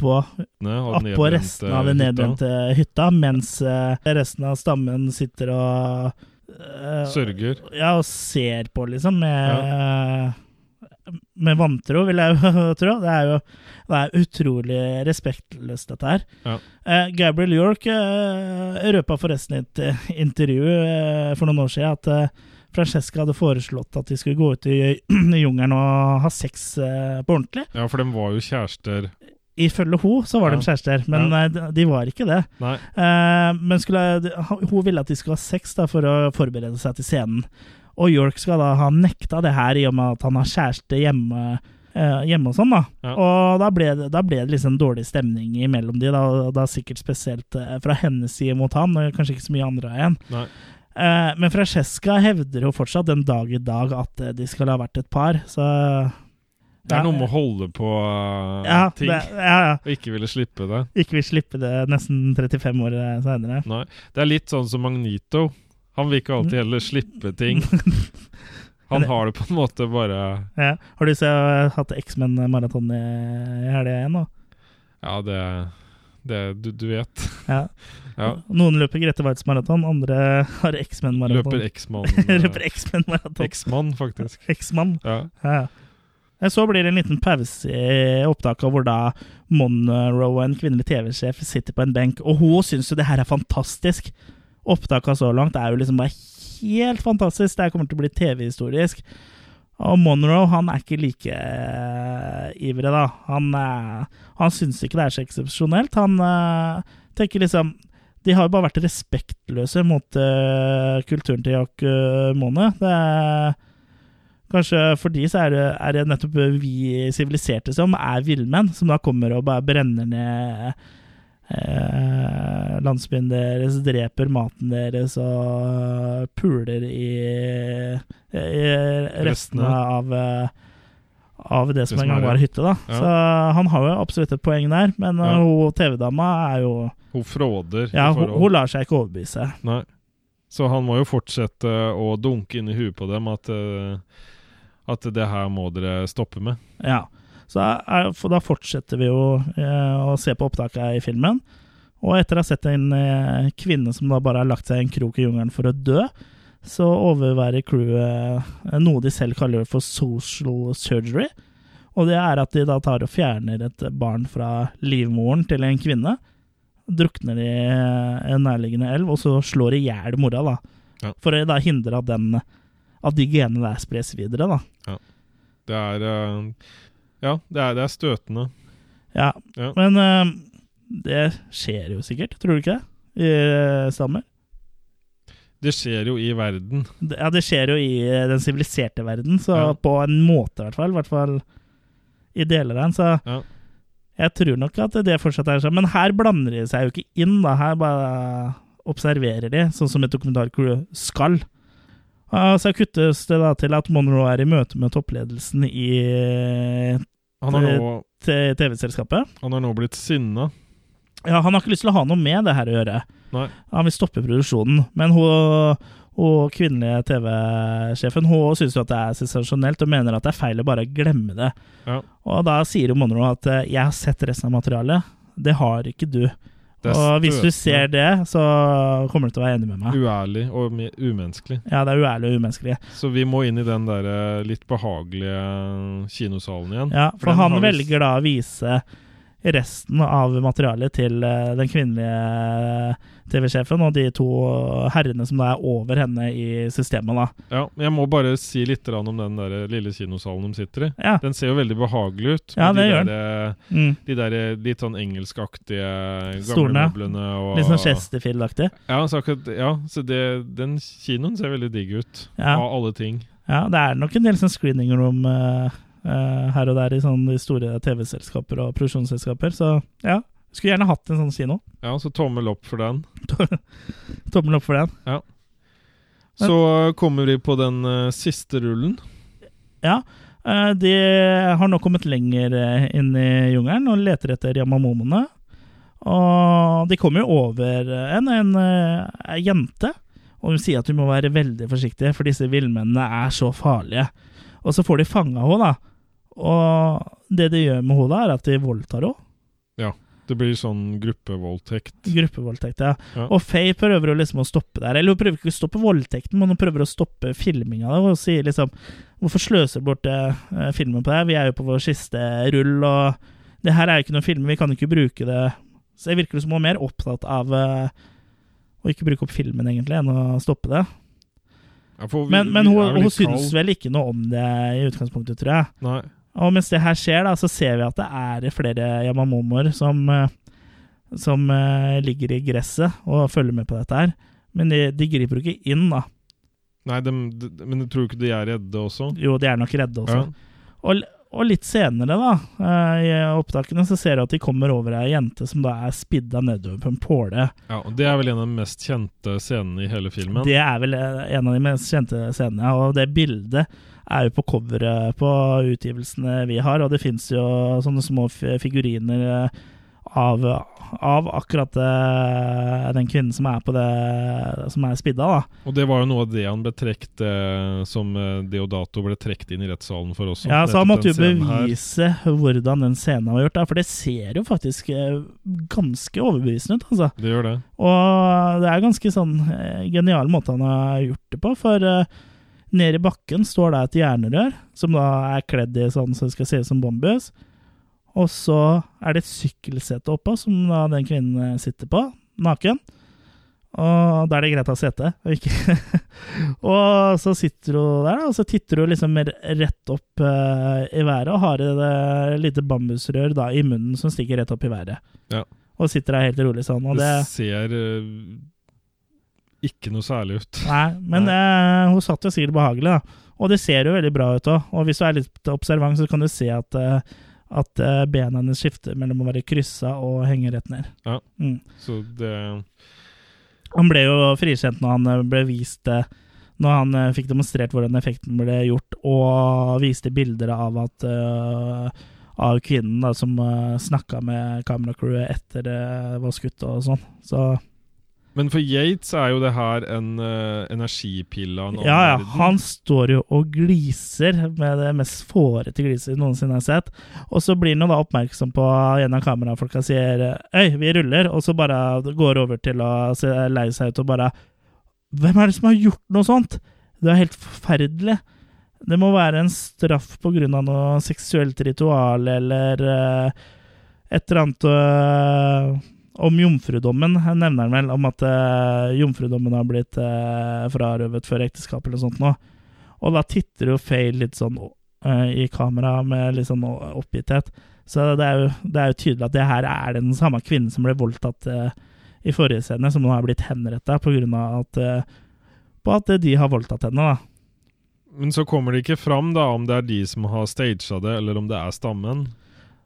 oppå, den oppå resten av den hytta. nedbrente hytta, mens eh, resten av stammen sitter og uh, Sørger. Ja, og ser på, liksom, med, med vantro, vil jeg jo tro. Det er jo det er utrolig respektløst, dette her. Ja. Uh, Gabriel York uh, røpa forresten i et eh, intervju uh, for noen år siden at eh, Francesca hadde foreslått at de skulle gå ut i, i jungelen og ha sex eh, på ordentlig. Ja, for de var jo kjærester. Ifølge hun så var de kjærester, men Ja. eh, de, de var ikke det. Eh, men skulle, hun ville at de skulle ha sex da, for å forberede seg til scenen. Og York skal da ha nekta det her i og med at han har kjæreste hjemme, uh, hjemme og sånn. da. Ja. Og da ble, det, da ble det liksom dårlig stemning imellom de, da, og da sikkert spesielt fra hennes side mot han, og kanskje ikke så mye andre igjen. Nei. Uh, men Francesca hevder jo fortsatt den dag i dag at de skal ha vært et par, så Det er noe med å holde på uh, ja, ting det, ja, ja. og ikke ville slippe det. Ikke vil slippe det nesten 35 år seinere. Nei. Det er litt sånn som Magnito. Han vil ikke alltid heller slippe ting. Han har det på en måte bare Ja. Har du så, hatt X-Men-maraton i, i helga igjen nå? Ja, det, det du, du vet. Ja. Ja. Noen løper Grete Waitz maraton, andre har X-Men-maraton. Løper X-mann. eh, løper X-Men-maraton. X-mann, faktisk. X-Man. Ja. Ja. Ja. Så blir det en liten pause i opptaket hvor da Monroe, en kvinnelig TV-sjef, sitter på en benk, og hun syns jo det her er fantastisk. Opptaket så langt er jo liksom bare helt fantastisk. Det her kommer til å bli TV-historisk. Og Monroe han er ikke like uh, ivrig, da. Han, uh, han syns ikke det er så eksepsjonelt. Han uh, tenker liksom De har jo bare vært respektløse mot uh, kulturen til Jack uh, Mone. Det er Kanskje for de så er det, er det nettopp vi siviliserte som er villmenn, som da kommer og bare brenner ned eh, landsbyen deres, dreper maten deres og puler i, i restene av eh, av det som en gang var hytte, da. Ja. Så han har jo absolutt et poeng der, men Ja. eh, hun TV-dama er jo Hun fråder. Ja, hun, hun lar seg ikke overbevise. Nei. Så han må jo fortsette å dunke inn i huet på dem at, eh, at det her må dere stoppe med. Ja. Så er, da fortsetter vi jo eh, å se på opptaket i filmen. Og etter å ha sett en eh, kvinne som da bare har lagt seg i en krok i jungelen for å dø, så overværer crewet eh, noe de selv kaller for social surgery. Og det er at de da tar og fjerner et barn fra livmoren til en kvinne. drukner i en nærliggende elv, og så slår i hjel mora, da. Ja. For å da hindre at, den, at de genene der spres videre, da. Det er eh, Ja, det er, det er støtende. Ja, Ja. men uh, det skjer jo sikkert, tror du ikke det? I stammer? Det skjer jo i verden. Ja, det skjer jo i eh, den siviliserte verden, så Ja. på en måte, i hvert fall. I hvert fall i deler av den, så Ja. jeg tror nok at det fortsatt er sånn. Men her blander de seg jo ikke inn, da. Her bare observerer de, sånn som et dokumentarcrew skal. Så kuttes det da til at Monroe er i møte med toppledelsen i t- TV-selskapet. han har nå blitt sinna. Ja, han har ikke lyst til å ha noe med det her å gjøre. Nei. Han vil stoppe produksjonen. Men hun, hun kvinnelige TV-sjefen hun syns jo at det er sensasjonelt og mener at det er feil å bare glemme det. Ja. Og da sier jo Monroe at eh, 'jeg har sett resten av materialet'. Det har ikke du. Og hvis du ser det, så kommer du til å være enig med meg. Uærlig og umenneskelig. Ja, det er uærlig og umenneskelig. Så vi må inn i den der eh, litt behagelige kinosalen igjen. Ja, for for han velger da å vise resten av materialet til eh, den kvinnelige TV-sjefen og de to herrene som er over henne i systemet, da. Ja, jeg må bare si litt om den der lille kinosalen de sitter i. Ja. Den ser jo veldig behagelig ut. Ja, det de gjør der, Mm. De der litt sånn engelskaktige gamle Stolene. møblene. Og, Litt sånn Chesterfield-aktig. Ja, så, akkurat, ja, så det, den kinoen ser veldig digg ut. Ja. Av alle ting. Ja, det er nok en del sånn screening room uh, uh, her og der i sånne store TV-selskaper og produksjonsselskaper, så ja. Skulle gjerne hatt en sånn kino. Ja, så tommel opp for den. Tommel opp for den. Ja. Så kommer vi på den uh, siste rullen. Ja. Uh, de har nå kommet lenger eh, inn i jungelen og leter etter Yamamomoene. Og de kommer jo over en, en, eh, jente, og hun sier at hun må være veldig forsiktig, for disse villmennene er så farlige. Og så får de fanga henne, da. Og det de gjør med henne, er at de voldtar henne. Det blir sånn gruppevoldtekt. Gruppevoldtekt, ja. Ja. Og Faye prøver jo liksom å stoppe der. Eller hun prøver ikke å stoppe voldtekten, men hun prøver å stoppe filminga. Og sier liksom Hvorfor sløser du bort eh, filmen på det? Vi er jo på vår siste rull, og det her er jo ikke noen film, vi kan ikke bruke det Så jeg virker som hun er mer opptatt av eh, å ikke bruke opp filmen, egentlig, enn å stoppe det. Ja, vi- Men, men hun, hun syns vel ikke noe om det i utgangspunktet, tror jeg. Nei. Og mens det her skjer, da, så ser vi at det er flere Yamamomoer som, eh, som eh, ligger i gresset og følger med på dette her. Men de, de griper jo ikke inn, da. Nei, de, de, men du tror ikke de er redde også? Jo, de er nok redde også. Ja. Og, og litt senere, da, eh, i opptakene, så ser du at de kommer over ei jente som da er spidda nedover på en påle. ja, og Det er vel en av de mest kjente scenene i hele filmen. Det er vel en av de mest kjente scenene, og det bildet er jo på coveret på utgivelsene vi har, og det fins jo sånne små figuriner eh, av, av akkurat eh, den kvinnen som er på det Som er spidda, da. Og det var jo noe av det han ble trukket eh, Som Deodato ble trukket inn i rettssalen for også. Ja, så han måtte jo bevise her. hvordan den scenen var gjort, da, for det ser jo faktisk ganske overbevisende ut, altså. Det gjør det. Og det er ganske sånn genial måte han har gjort det på, for nede i bakken står det et jernrør, som da er kledd i sånn som skal se ut som bambus. Og så er det et sykkelsete oppå, som da den kvinnen sitter på, naken. Og da er det greit å ha sete. og ikke- og så sitter hun der, og så titter hun liksom rett opp uh, i været og har et eh, lite bambusrør da i munnen som stikker rett opp i været. Ja. Og sitter der helt rolig sånn. Og det, det, ser eh, ikke noe særlig ut. Nei, men Nei. eh, hun satt jo sikkert behagelig, da. Og det ser jo veldig bra ut òg. Og hvis du er litt observant, så kan du se at, eh, at eh, bena hennes skifter mellom å være kryssa og henge rett ned. Ja. Mm. Så det Han ble jo frikjent når han eh, ble vist Når han fikk demonstrert hvordan effekten ble gjort, og viste bilder av at uh, av kvinnen da, som uh, snakka med kameracrewet etter det var skutt og sånn. Så Men for Yates er jo det her en uh, energipille av en annen Ja, ja. verden. Han står jo og gliser med det mest fårete gliset noensinne har sett. Og så blir han da oppmerksom på en av kamerafolka sier Øy, vi ruller, og så bare går over til å se lei seg ut og bare Hvem er det som har gjort noe sånt? Det er helt forferdelig. Det må være en straff på grunn av noe seksuelt ritual eller uh, et eller annet øh, om jomfrudommen nevner han vel, om at eh, jomfrudommen har blitt eh, frarøvet før ekteskap eller noe sånt nå. Og da titter jo Faye litt sånn uh, i kamera med litt sånn oppgitthet. Så det er, jo, det er, jo, tydelig at det her er den samme kvinnen som ble voldtatt i forrige scene, som nå har blitt henretta på grunn av at, på at de har voldtatt henne, da. Men så kommer det ikke fram da om det er de som har staged det, eller om det er stammen.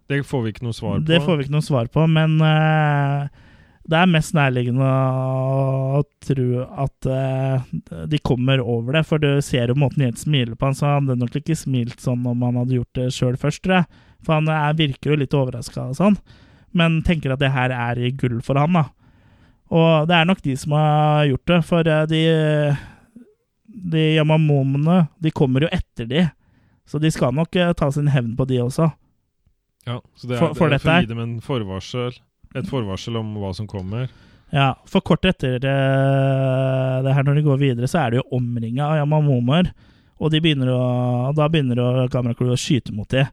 Det får vi ikke noe svar på. Det får vi ikke noe svar på, men uh, det er mest nærliggende å tro at uh, de kommer over det. For du ser jo måten Jens smiler på han, så han hadde nok ikke smilt sånn om han hadde gjort det sjøl først, tror jeg. For han er, virker jo litt overraska og sånn, men tenker at det her er gull for han, da. Og det er nok de som har gjort det, for de de Yamamomene de kommer jo etter de, så de skal nok ta sin hevn på de også. Ja, så det er for, for, det er for å gi dem en forvarsel, et forvarsel om hva som kommer. Ja, for kort etter uh, det her, når de går videre, så er det jo omringa av Yamamomer. Og de begynner å, da begynner kameracrew å skyte mot dem.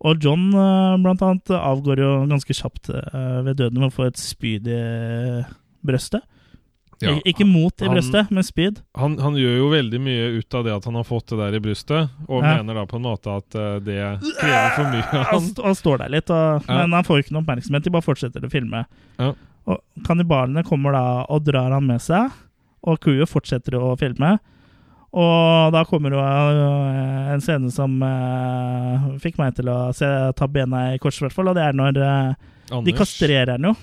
Og John uh, blant annet avgår jo ganske kjapt uh, ved døden med å få et spyd i brøstet. Ja, ikke mot i brystet, men spyd. Han, han, gjør jo veldig mye ut av det at han har fått det der i brystet, og ja. mener da på en måte at uh, det krever for mye av han. Han står der litt, og, ja. men han får ikke noe oppmerksomhet. De bare fortsetter å filme. Og Kannibalene kommer da og drar han med seg, og crewet fortsetter å filme. Og da kommer jo uh, en scene som uh, fikk meg til å se, ta bena i kors, i hvert fall, og det er når de kastrerer han jo.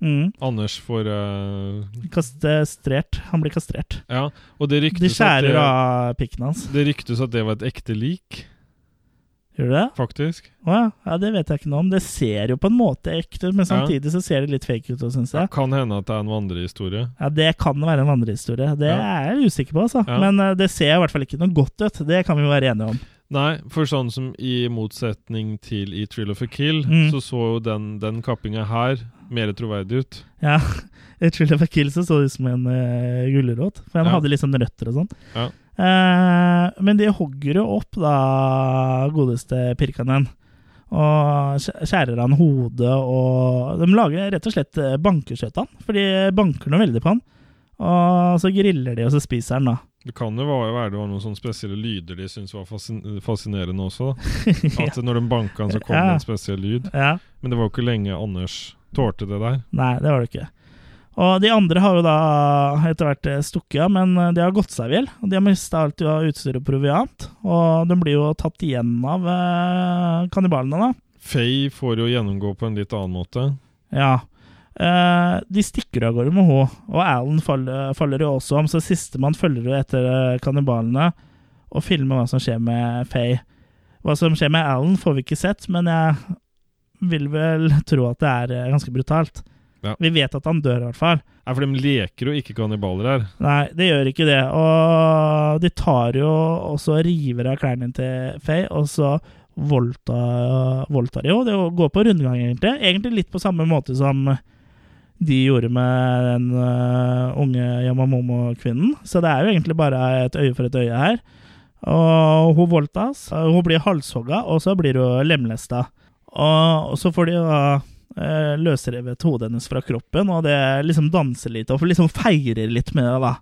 Mm. Anders får uh, Kastrert. Han blir kastrert. Ja, og det ryktes De skjærer det, av pikken hans. Det ryktes at det var et ekte lik. Gjør du det? Faktisk. Å ja. ja. Det vet jeg ikke noe om. Det ser jo på en måte ekte ut, men samtidig så ser det litt fake ut. Synes jeg. Det kan hende at det er en vandrehistorie. Ja, det kan være en vandrehistorie. Det er jeg usikker på, altså. Men uh, det ser i hvert fall ikke noe godt ut. Det kan vi jo være enige om. Nei, for sånn som i motsetning til i Trill of a Kill, mm. så så jo den, den kappinga her mer troverdig ut. Ja, i Trill of a Kill så så det ut som en uh, gulrot, for den ja. hadde sånn røtter og sånn. Ja. Uh, men de hogger jo opp da godeste Pirkanen. Og skjærer han hodet, og de lager rett og slett eh, bankeskjøt han. For de banker noe veldig på han. Og så griller de, og så spiser han, da. Det kan jo være det var noen sånne spesielle lyder de syntes var fascinerende også. At ja. når de banka han, så kom ja. det en spesiell lyd. Ja. Men det var jo ikke lenge Anders tålte det der. Nei, det var det ikke. Og de andre har jo da etter hvert eh, stukket av, men eh, de har gått seg i hjel. De har mista alt av utstyr og proviant, og de blir jo tatt igjen av eh, kannibalene, da. Faye får jo gjennomgå på en litt annen måte. Ja, Eh, de stikker av gårde med henne, og Alan faller, faller, jo også om, så sistemann følger jo etter uh, kannibalene og filmer hva som skjer med Faye. Hva som skjer med Alan, får vi ikke sett, men jeg vil vel tro at det er ganske brutalt. Ja. Vi vet at han dør, i hvert fall. Ja, For de leker jo ikke kannibaler her. Nei, det gjør ikke det. Og de tar jo og så river av klærne til Faye, og så voldtar, voldtar de jo. Det går på rundgang, egentlig. Egentlig litt på samme måte som de gjorde med den uh, unge Yamamomo-kvinnen. Så det er jo egentlig bare et øye for et øye her. Og hun voldtas. Hun blir halshogga, og så blir hun lemlesta. Og, så får de da uh, løsrevet hodet hennes fra kroppen, og det liksom danser litt, og liksom feirer litt med det, da.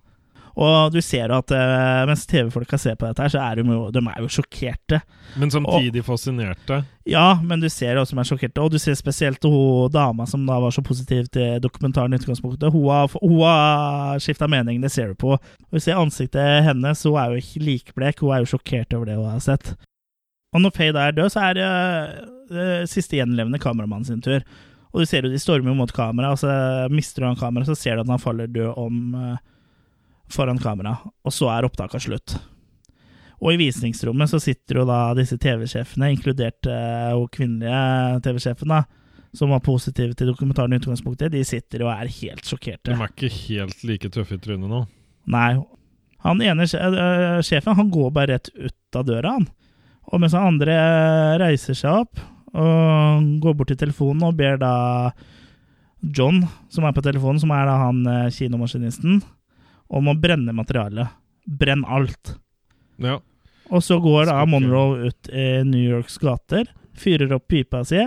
Og du ser at uh, mens TV-folka ser på dette, her, så er de jo, de er jo sjokkerte. Men samtidig og, fascinerte? Ja, men du ser også de er sjokkerte. Og du ser spesielt hun dama som da var så positiv til dokumentaren i utgangspunktet. Hun har, hun har skifta mening, det ser du på. Og du ser ansiktet hennes, hun er jo ikke likblek. Hun er jo sjokkert over det hun har sett. Og når Faye er død, så er det uh, siste gjenlevende kameramann sin tur. Og du ser jo de stormer mot kamera, og så mister han kameraet, så ser du at han faller død om uh, foran kamera, og så er opptaket slutt. Og i visningsrommet så sitter jo da disse TV-sjefene, inkludert uh, kvinnelige TV-sjefen, da, som var positive til dokumentaren i utgangspunktet, de sitter og er helt sjokkerte. De er ikke helt like tøffe i trynet nå? Nei. Han ene sjefen han går bare rett ut av døra, han. Og mens han andre reiser seg opp og går bort til telefonen og ber da John, som er på telefonen, som er da han uh, kinomaskinisten, om å brenne materialet. Brenn alt. Ja. Og så går da Monroe ut i New Yorks gater, fyrer opp pipa si,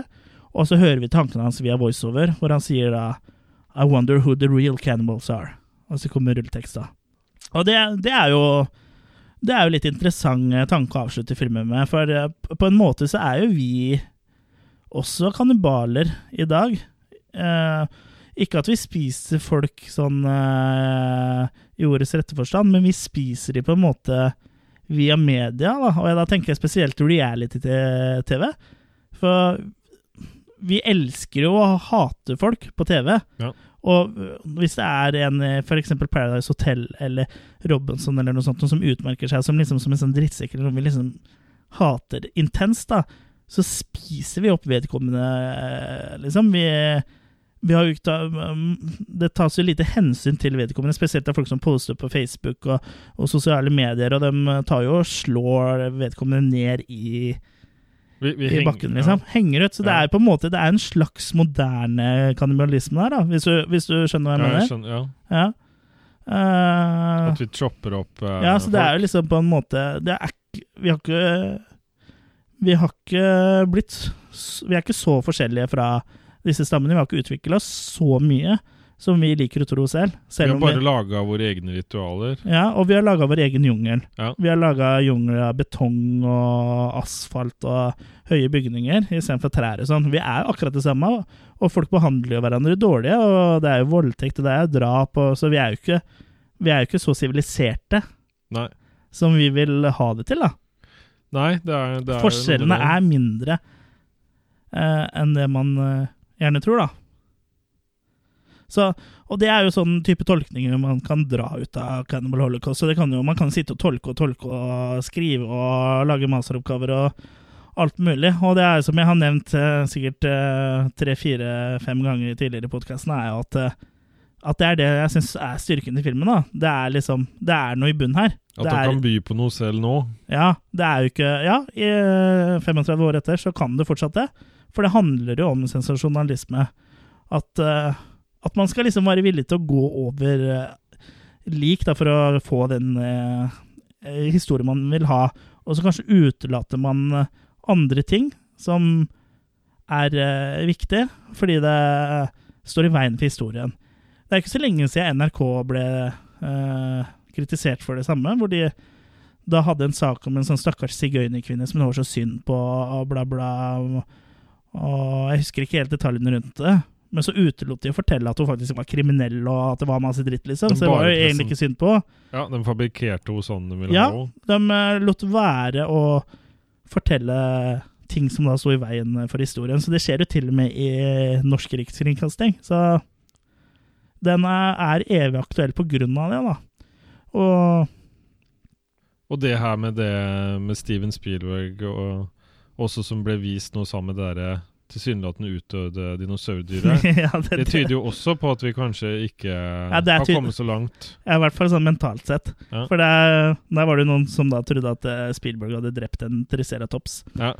Og så hører vi tankene hans via voiceover, hvor han sier da I wonder who the real cannibals are. Og så kommer rulleteksta. Og det, det er jo det er jo litt interessant eh, tanke å avslutte filmen med, for eh, på en måte så er jo vi også kannibaler i dag. Eh, ikke at vi spiser folk sånn eh, i ordets rette forstand, men vi spiser de på en måte via media, da. og da tenker jeg spesielt reality-TV. For vi elsker jo å hate folk på TV. Ja. Og hvis det er en f.eks. Paradise Hotel eller Robinson eller noe sånt som utmerker seg som, liksom, som en sånn drittsekk, eller noe vi liksom hater intenst, da, så spiser vi opp vedkommende, liksom. Vi, vi har ikke Det tas jo lite hensyn til vedkommende, spesielt av folk som poster på Facebook og, og sosiale medier, og de tar jo og slår vedkommende ned i Vi, vi i bakken, liksom. ja. Henger ut. Så det er på en måte Det er en slags moderne kannibalisme der, da, hvis du, hvis du skjønner hva jeg Ja, jeg mener? skjønner, ja. Ja. Uh, At vi chopper opp uh, ja, så det er jo liksom på en måte det er, Vi har ikke Vi har ikke blitt Vi er ikke så forskjellige fra disse stammene. Vi har ikke utvikla oss så mye som vi liker å tro selv. Vi har bare vi, laga våre egne ritualer. ja, og vi har laga vår egen jungel. Ja. Vi har laga jungel av betong og asfalt og høye bygninger istedenfor trær og sånn. Vi er jo akkurat det samme, og- folk behandler jo hverandre dårlige, og det er jo voldtekt og det er jo drap, og, så vi er jo ikke, vi er jo ikke så siviliserte Nei. som vi vil ha det til, da. Nei, det er, det er Forskjellene er mindre eh, enn det man eh, gjerne tror, da. Så, og det er jo sånn type tolkninger man kan dra ut av Cannibal Holocaust. Så det kan jo, man kan sitte og tolke og tolke og skrive og lage masteroppgaver og alt mulig. Og det er jo som jeg har nevnt eh, sikkert eh, tre-fire-fem ganger tidligere i podkasten, er jo at, eh, at det er det jeg syns er styrken i filmen. da. Det er liksom, det er noe i bunnen her. At han kan by på noe selv nå. ja, det er jo ikke Ja, i eh, 35 år etter så kan det fortsatt det. For det handler jo om sensasjonalisme. At, eh, at man skal liksom være villig til å gå over eh, lik da, for å få den eh, eh, historien man vil ha. Og så kanskje utelater man eh, andre ting som er eh, viktig, fordi det står i veien for historien. Det er ikke så lenge siden NRK ble eh, kritisert for det samme, hvor de da hadde en sak om en sånn stakkars sigøynerkvinne som det var så synd på, og bla, bla. Og, jeg husker ikke helt detaljene rundt det. Men så utelot de å fortelle at hun faktisk var kriminell, og at det var masse dritt, liksom. Så det var jo egentlig ikke synd på. Ja, De fabrikkerte henne sånn de ville Ja. ha henne. De eh, lot være å fortelle ting som da sto i veien for historien. Så det skjer jo til og med i norsk rikskringkasting. Så den er, er evig aktuell på grunn av det, da. Og Og det her med det med Steven Spielberg, og også som ble vist nå sammen med det derre tilsynelatende utdødde dinosaurdyret. ja, det, Det tyder jo også på at vi kanskje ikke er har kommet så langt. Ja, i hvert fall sånn mentalt sett. Ja. For der, der var det noen som da trodde at eh, Spielberg hadde drept en triceratops. Ja.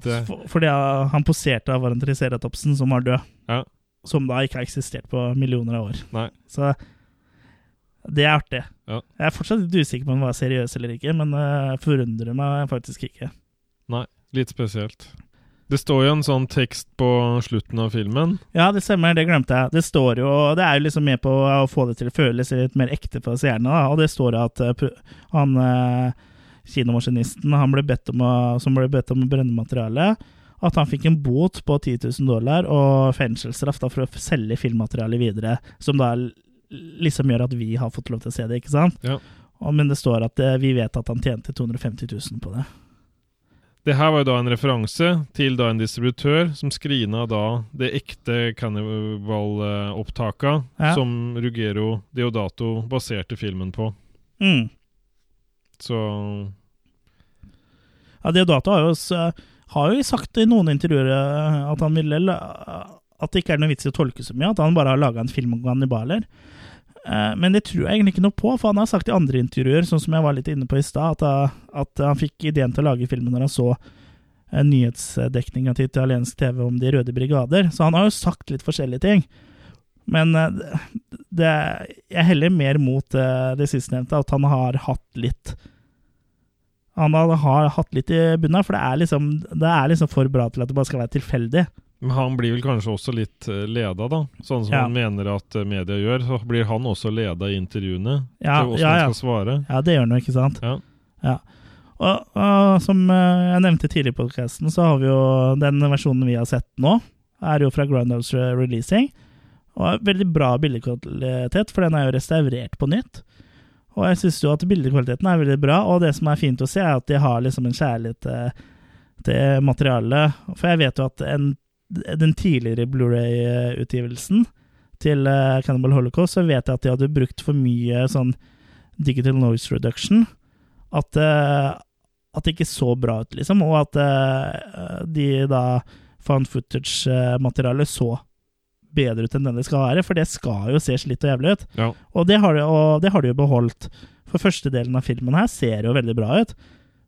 Det, For, fordi han poserte av en triceratopsen som var død. Ja. Som da ikke har eksistert på millioner av år. Nei. Så det er artig. Ja. Jeg er fortsatt litt usikker på om han var seriøs eller ikke, men uh, forundrer meg faktisk ikke. Nei, litt spesielt. Det står jo en sånn tekst på slutten av filmen. Ja, det stemmer, det glemte jeg. Det står jo, og det er jo liksom med på å få det til å føles litt mer ekte for seerne. Og det står at eh, han eh, kinomaskinisten han ble bedt om å, som ble bedt om å brenne materialet, at han fikk en bot på 10 000 dollar og fengselsstraff for å selge filmmaterialet videre, som da liksom gjør at vi har fått lov til å se det, ikke sant? Ja. Men det står at eh, vi vet at han tjente 250 000 på det. Det her var jo da en referanse til da en distributør som skrina da det ekte Cannibal-opptaka Ja. som Rugero Deodato baserte filmen på. Mm. Så Ja, Deodato har jo, har jo sagt i noen intervjuer eh, at han ville At det ikke er noe vits i å tolke så mye, at han bare har laga en film om kannibaler. Eh, Men det tror jeg egentlig ikke noe på, for han har sagt i andre intervjuer, sånn som jeg var litt inne på i stad, at, eh, at han fikk ideen til å lage filmen når han så eh, nyhetsdekninga til italiensk TV om De røde brigader. Så han har jo sagt litt forskjellige ting. Men det, jeg heller mer mot det sistnevnte, at han har hatt litt han har hatt litt i bunnen, for det er, liksom, det er liksom for bra til at det bare skal være tilfeldig. Men han blir vel kanskje også litt eh, leda, da. Sånn som Ja. han mener at eh, media gjør. Så blir han også leda i intervjuene Ja, til ja, ja. han skal svare. Ja, det gjør han jo, ikke sant? Ja. Ja. Og, og som eh, jeg nevnte tidligere i podkasten, så har vi jo den versjonen vi har sett nå, er jo fra Grindhouse Releasing. Og er veldig bra bildekvalitet, for den er jo restaurert på nytt. Og jeg syns jo at bildekvaliteten er veldig bra, og det som er fint å se, er at de har liksom en kjærlighet til, til materialet. For jeg vet jo at en, den tidligere Blu-ray-utgivelsen til eh, Cannibal Holocaust, så vet jeg at de hadde brukt for mye sånn digital noise reduction. At, eh, at det ikke så bra ut, liksom, og at eh, de da found footage-materialet så bedre ut enn den det skal være, for det skal jo se slitt og jævlig ut. Ja. Og det har de, og det har de jo beholdt. For første delen av filmen her ser jo veldig bra ut.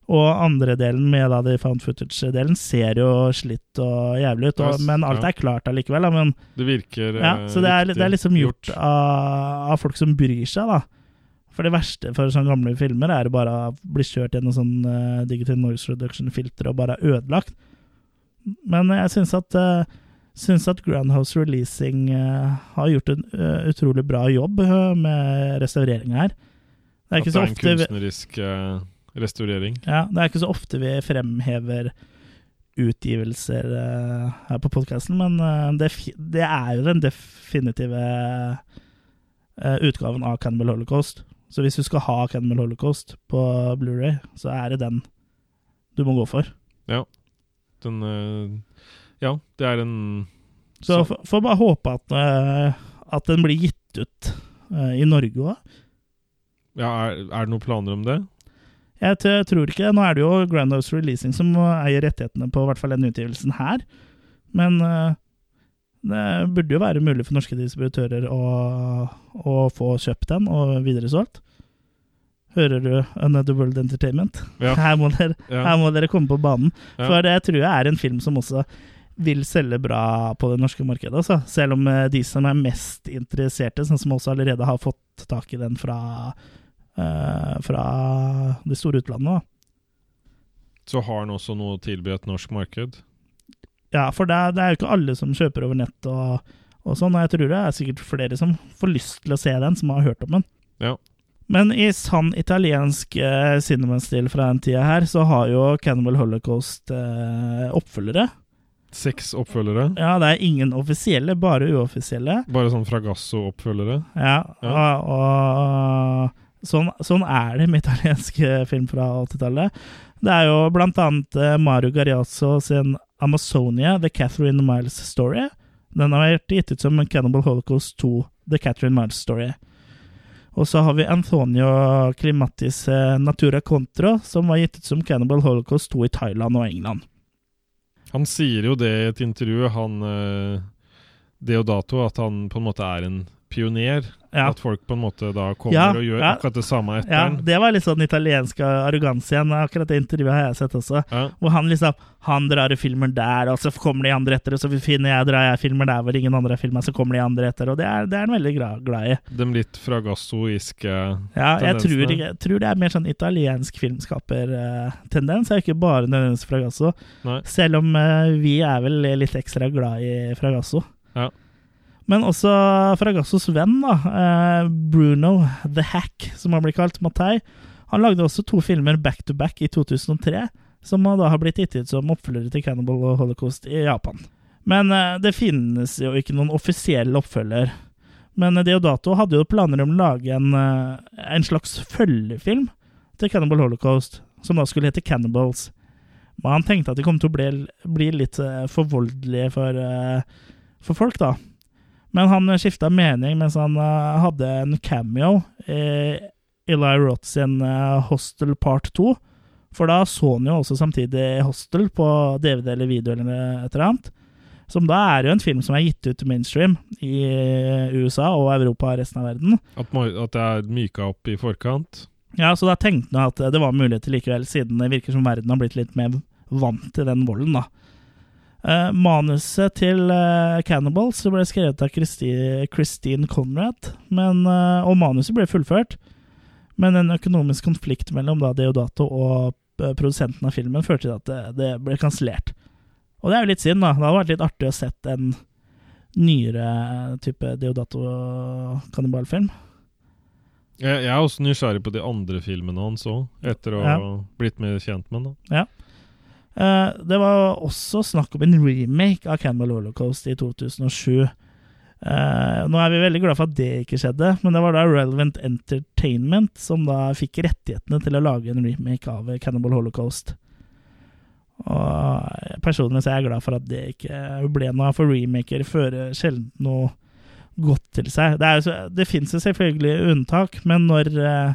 Og andre delen med da de found footage-delen ser jo slitt og jævlig ut. Og, men alt er klart allikevel. Da, men, Det virker ja, eh, så det er, det er liksom gjort, Av, av folk som bryr seg, da. For det verste for sånne gamle filmer er å bare bli kjørt gjennom sånn uh, digital noise reduction-filter og bare ødelagt. Men jeg syns at, uh, syns at Groundhouse Releasing uh, har gjort en uh, utrolig bra jobb uh, med restaureringa her. Det er At ikke det er en kunstnerisk eh, restaurering. ja, det er ikke så ofte vi fremhever utgivelser uh, her på podkasten, men uh, det, det er jo den definitive uh, utgaven av Cannibal Holocaust. Så hvis du skal ha Cannibal Holocaust på Blu-ray, så er det den du må gå for. Den eh, Ja, det er en Så får bare håpe at, at den blir gitt ut i Norge òg. Ja, er, er det noen planer om det? Jeg t tror ikke. Nå er det jo Grandhouse Releasing som eier rettighetene på i hvert fall den utgivelsen her. Men uh, det burde jo være mulig for norske distributører å, å få kjøpt den og videresolgt. Hører du Another World Entertainment? Ja. Her, må dere, Ja. her må dere komme på banen. Ja. For det tror jeg er en film som også vil selge bra på det norske markedet. Også. Selv om eh, de som er mest interesserte, sånn som også allerede har fått tak i den fra, fra det store utlandet. Da. Så har den også noe å tilby et norsk marked. Ja, for det, det er jo ikke alle som kjøper over nett og, og sånn, og jeg tror det er sikkert flere som får lyst til å se den, som har hørt om den. Ja. Men i sann italiensk eh, cinemastil fra den tida her, så har jo Cannibal Holocaust eh, oppfølgere. Seks oppfølgere. Ja, det er ingen offisielle, bare uoffisielle. Bare sånn Fragasso-oppfølgere. Ja, Ja. og, og sånn, sånn er det med italienske film fra 80-tallet. Det er jo blant annet eh, Mario Gariazzo sin Amazonia, The Catherine Miles Story. Den har vært gitt ut som Cannibal Holocaust 2, The Catherine Miles Story. Og så har vi Antonio Climatis eh, Natura Contro, som var gitt ut som Cannibal Holocaust 2 i Thailand og England. Han sier jo det i et intervju, han eh, Deodato, at han på en måte er en pioner. Ja. At folk på en måte da kommer Ja, og gjør ja. akkurat det samme etter Ja, den. det var litt sånn italiensk arroganse igjen. Akkurat det intervjuet har jeg sett også. Hvor han liksom Han drar i filmer der, og så kommer de andre etter, og så finner jeg drar jeg filmer der hvor ingen andre har filma, så kommer de andre etter, og det er, det er han veldig glad, i. De litt fragassoiske Ja, jeg tror, jeg tror det er mer sånn italiensk filmskapertendens, er ikke bare nødvendigvis Fragasso. Nei. Selv om uh, vi er vel litt ekstra glad i Fragasso. Ja. Men også Fragassos venn, da, eh, Bruno The Hack, som han blir kalt, Mattei, han lagde også to filmer back to back i 2003, som da har blitt gitt ut som oppfølgere til Cannibal Holocaust i Japan. Men eh, det finnes jo ikke noen offisiell oppfølger. Men Deodato hadde jo planer om å lage en, eh, en slags følgefilm til Cannibal Holocaust, som da skulle hete Cannibals. Men han tenkte at de kom til å bli, bli litt for voldelige for, for folk, da. Men han skifta mening mens han eh, hadde en cameo i Eli Roth sin eh, Hostel Part 2. For da så han jo også samtidig Hostel på DVD eller video eller et eller annet. Som da er jo en film som er gitt ut mainstream i USA og Europa og resten av verden. At, at det er myka opp i forkant. Ja, så da tenkte han at det var muligheter likevel, siden det virker som verden har blitt litt mer vant til den volden, da. Eh, manuset til uh, Cannibals ble skrevet av Christi, Christine Conrad, men, uh, og manuset ble fullført. Men en økonomisk konflikt mellom da Deodato og eh, produsenten av filmen førte til at det, det ble kansellert. Og det er jo litt synd, da. Det hadde vært litt artig å sett en nyere type Deodato-kannibalfilm. Jeg, jeg er også nysgjerrig på de andre filmene hans òg, etter å ha Ja. blitt mer kjent med ham. da. Eh, det var også snakk om en remake av Cannibal Holocaust i 2007. Eh, nå er vi veldig glad for at det ikke skjedde, men det var da Relevant Entertainment som da fikk rettighetene til å lage en remake av Cannibal Holocaust. Og personlig så er jeg glad for at det ikke ble noe, for remaker fører sjelden noe godt til seg. Det, så- det fins jo selvfølgelig unntak, men når eh,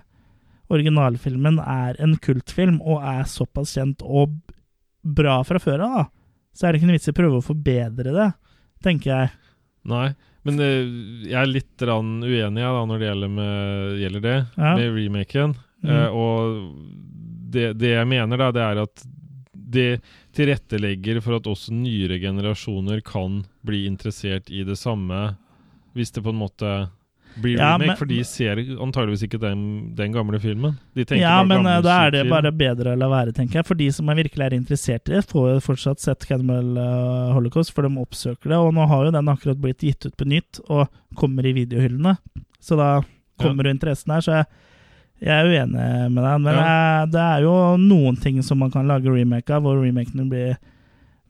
originalfilmen er en kultfilm og er såpass kjent og bra fra før av, da, så er det ikke noe vits i å prøve å forbedre det, tenker jeg. Nei, men eh, jeg er litt uenig da, når det gjelder, med, gjelder det, Ja. med remaken. Mm. Uh, og det, det jeg mener, da, det er at det tilrettelegger for at også nyere generasjoner kan bli interessert i det samme, hvis det på en måte blir Ja, remake. men- for de ser antageligvis ikke den, den gamle filmen. Ja, men eh, da er det bare bedre å la være, tenker jeg. For de som er virkelig er interessert i det, får jo fortsatt sett Cannibal eh, Holocaust, for de oppsøker det. Og nå har jo den akkurat blitt gitt ut på nytt, og kommer i videohyllene. Så da kommer jo interessen her, så jeg, jeg er uenig med deg. Men Ja. jeg, det er jo noen ting som man kan lage remake av, hvor remakene blir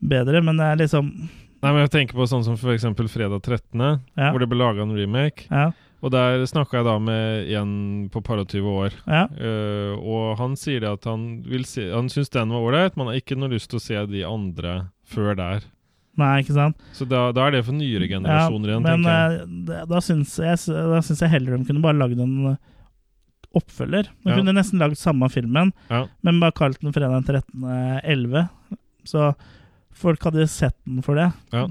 bedre, men det er liksom Nei, men jeg tenker på sånn som eksempel Fredag 13., Ja. hvor det ble laga en remake. Ja. Og der snakka jeg da med en på par og 20 år. ja. uh, og han sier at han vil se Han syns den var ålreit, men har ikke noe lyst til å se de andre før der. Nei, ikke sant? Så da, da er det for nyere generasjoner igjen, men tenker jeg. eh, det- da syns jeg, jeg heller de kunne bare lagd en oppfølger. De Ja. kunne nesten lagd samme filmen, Ja. men bare kalt den Fredag 13.11. Så folk hadde sett den for det. Ja.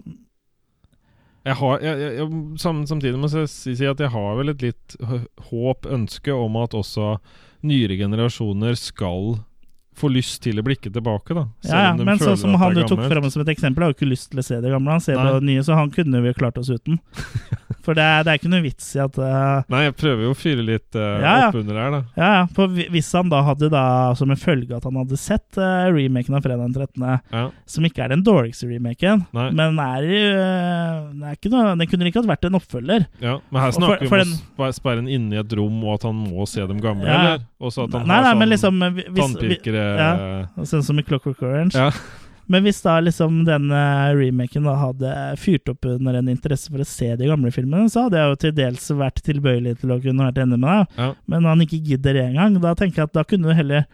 Jeg har, jeg, jeg, samtidig må jeg si, si at jeg har vel et litt håp, ønske om at også nyere generasjoner skal få lyst til å blikke tilbake, da. Ja, ja, men sånn som han du tok frem som et eksempel, har jo ikke lyst til å se det gamle. Han ser Nei. på det nye, så han kunne vi jo klart oss uten. For det er, det er ikke noe vits i at uh, Nei, jeg prøver jo å fyre litt uh, Ja, ja. oppunder her, da. Ja, ja. For hvis han da hadde da, som en følge at han hadde sett uh, remaken av Fredag den 13., Ja. som ikke er den dårligste remaken, Nei. men er, uh, er noe, den kunne ikke hatt vært en oppfølger. Ja, Men her snakker for- vi om å sperre den inne i et rom, og at han må se dem gamle, eller? Også at han Nei, har sånn men liksom tannpirkere ja. Sånn som i Clockwork Orange. Ja. Men hvis da liksom den eh, remaken da hadde fyrt opp under en interesse for å se de gamle filmene, så hadde jeg jo til dels vært tilbøyelig til å kunne vært enig med deg. Ja. Men når han ikke gidder engang, da tenker jeg at da kunne det heller,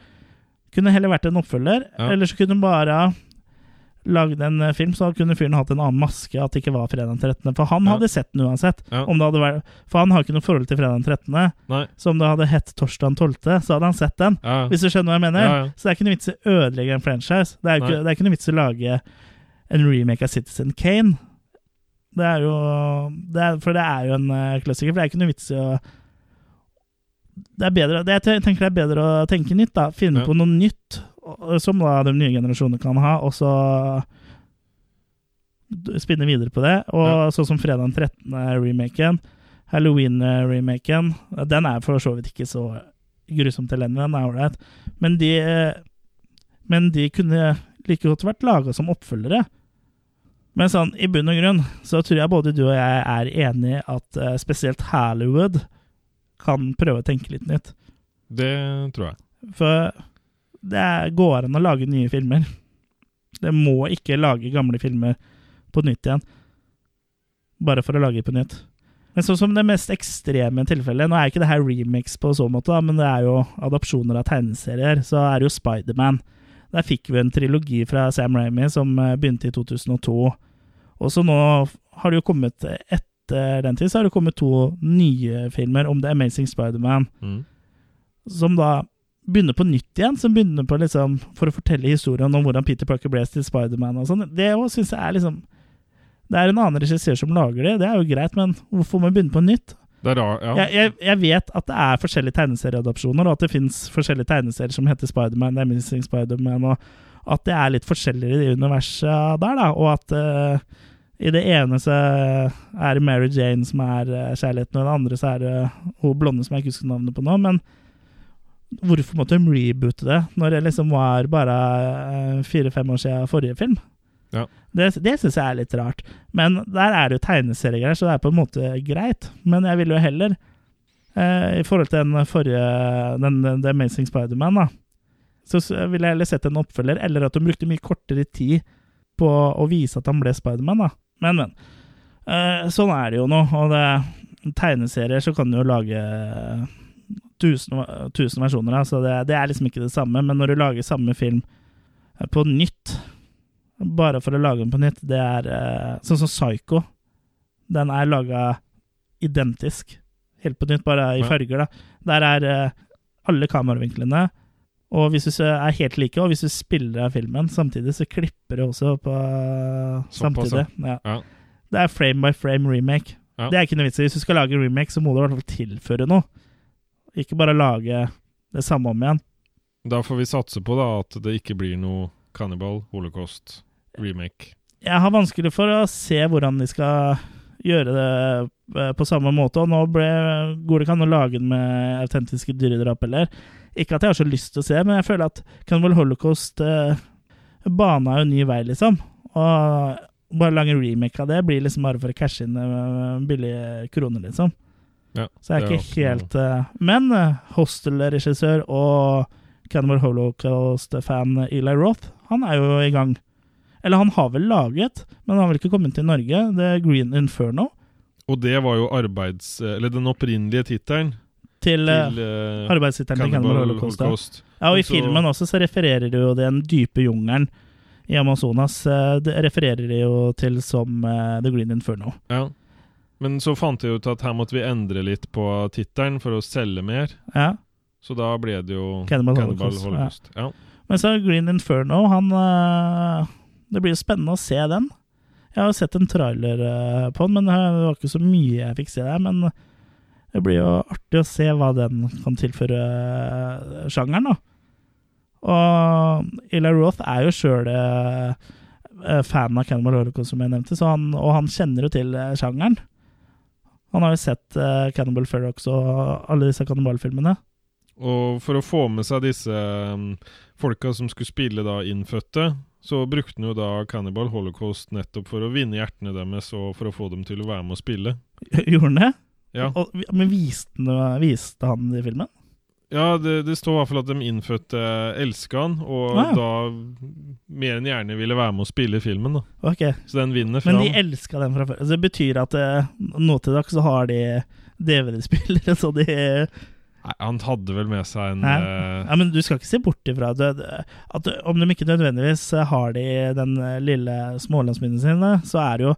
kunne heller vært en oppfølger. Ja. Eller så kunne bare lagd en eh, film, så kunne fyren hatt en annen maske, at det ikke var fredag den 13. For han Ja. hadde sett den uansett. Ja. Om det hadde vært, for han har ikke noe forhold til fredag den 13. Nei. Så om det hadde hett torsdag den 12., så hadde han sett den. Ja. Hvis du skjønner hva jeg mener? Så det er ikke noe vits i å ødelegge en franchise. Det er, ikke, det er ikke noe vits i å lage en remake av Citizen Kane. Det er jo det er, For det er jo en uh, klassiker. For det er ikke noe vits i å Det er bedre det, Jeg tenker det er bedre å tenke nytt, da. Finne på noe nytt som da de nye generasjonene kan ha, og så spinne videre på det. Og Ja. sånn som Fredag den 13.-remaken, Halloween-remaken, den er for så vidt ikke så grusomt elendig, den er ålreit. Men de Men de kunne like godt vært laga som oppfølgere. Men sånn, i bunn og grunn så tror jeg både du og jeg er enig at eh, spesielt Hollywood kan prøve å tenke litt nytt. Det tror jeg. For det går an å lage nye filmer. Det må ikke lage gamle filmer på nytt igjen. Bare for å lage på nytt. Men sånn som det mest ekstreme tilfellet Nå er ikke det her remix på så måte, men det er jo adopsjoner av tegneserier. Så er det jo Spiderman. Der fikk vi en trilogi fra Sam Ramy som eh, begynte i 2002. Og så nå har det jo kommet Etter den tid så har det kommet to nye filmer om The Amazing Spiderman Mm. som da begynner på nytt igjen, som begynner på liksom for å fortelle historien om hvordan Peter Parker ble til Spiderman og sånn. Det òg syns jeg er liksom Det er en annen regissør som lager det, det er jo greit, men hvorfor må vi begynne på nytt? Det rart, ja. Jeg, jeg, jeg vet at det er forskjellige tegneserieadopsjoner, og at det fins forskjellige tegneserier som heter Spiderman, Amazing Spiderman, og at det er litt forskjelligere i det universet der, da, og at uh, i det ene så er det Mary Jane som er uh, kjærligheten, og i det andre så er det hun blonde som jeg ikke husker navnet på nå, men hvorfor måtte de reboote det når det liksom var bare eh, fire-fem år siden forrige film? Ja. Det, det syns jeg er litt rart. Men der er det jo tegneseriegreier, så det er på en måte greit. Men jeg ville jo heller, eh, i forhold til den forrige den, den, The Amazing Spiderman, da, så ville jeg heller sett en oppfølger, eller at hun brukte mye kortere tid på å vise at han ble Spiderman, da. Men, men. Eh, sånn er det jo nå. Og det tegneserier så kan du jo lage tusen, tusen versjoner av, så det, det er liksom ikke det samme. Men når du lager samme film eh, på nytt, bare for å lage den på nytt, det er eh, sånn som Psycho. Den er laga identisk. Helt på nytt, bare i farger, da. Der er eh, alle kameravinklene. Og hvis du er helt like, og hvis du spiller av filmen samtidig, så klipper det også på samtidig. Ja. Ja. Det er frame by frame remake. Ja. Det er ikke noe vits i. Hvis du skal lage en remake, så må du i hvert fall tilføre noe. Ikke bare lage det samme om igjen. Da får vi satse på da at det ikke blir noe Cannibal Holocaust remake. Jeg har vanskelig for å se hvordan de skal gjøre det eh, på samme måte. Og nå ble, går det ikke an å lage den med autentiske dyredrap heller. Ikke at jeg har så lyst til å se, men jeg føler at Cannibal Holocaust eh, bana jo ny vei, liksom. Og bare lage en remake av det blir liksom bare for å cashe inn eh, billige kroner, liksom. Ja, Så jeg er ikke er helt uh, Men eh, Hostel-regissør og Cannibal Holocaust-fan Eli Roth, han er jo i gang. Eller han har vel laget, men han har vel ikke kommet til Norge, The Green Inferno. Og det var jo arbeids... Eller den opprinnelige tittelen Til, eh, til uh, arbeidstittelen til Cannibal Holocaust. Holocaust. Ja, og i Så- filmen også så refererer det jo den dype jungelen i Amazonas. Det refererer de jo til som uh, The Green Inferno. Ja. Men så fant jeg ut at her måtte vi endre litt på tittelen for å selge mer. Ja. Så da ble det jo Cannibal Holocaust, Holocaust. Ja. Men så Green Inferno, han eh, Det blir jo spennende å se den. Jeg har sett en trailer eh, på den, men det var ikke så mye jeg fikk se der. Men det blir jo artig å se hva den kan tilføre eh, sjangeren, da. Og Ila Roth er jo sjøl fan av Cannibal Holocaust, som jeg nevnte, så han, og han kjenner jo til sjangeren. Han har jo sett uh, Cannibal Ferox og alle disse kannibalfilmene. Og for å få med seg disse um, folka som skulle spille da innfødte, så brukte han jo da Cannibal Holocaust nettopp for å vinne hjertene deres og for å få dem til å være med og spille. Gjorde han det? Ja, Og, men viste, viste han det i filmen? Ja det, det står i hvert fall at de innfødte elska han, og Ah, ja. da mer enn gjerne ville være med å spille filmen. da. Okay. Så den vinner Men de elska den fra før. Så det betyr at eh, nå til dags så har de DVD-spillere, så de Nei, han hadde vel med seg en Nei, uh, Ja, men du skal ikke se bort ifra at, at om de ikke nødvendigvis har de den eh, lille smålandsminnet sin, så er det jo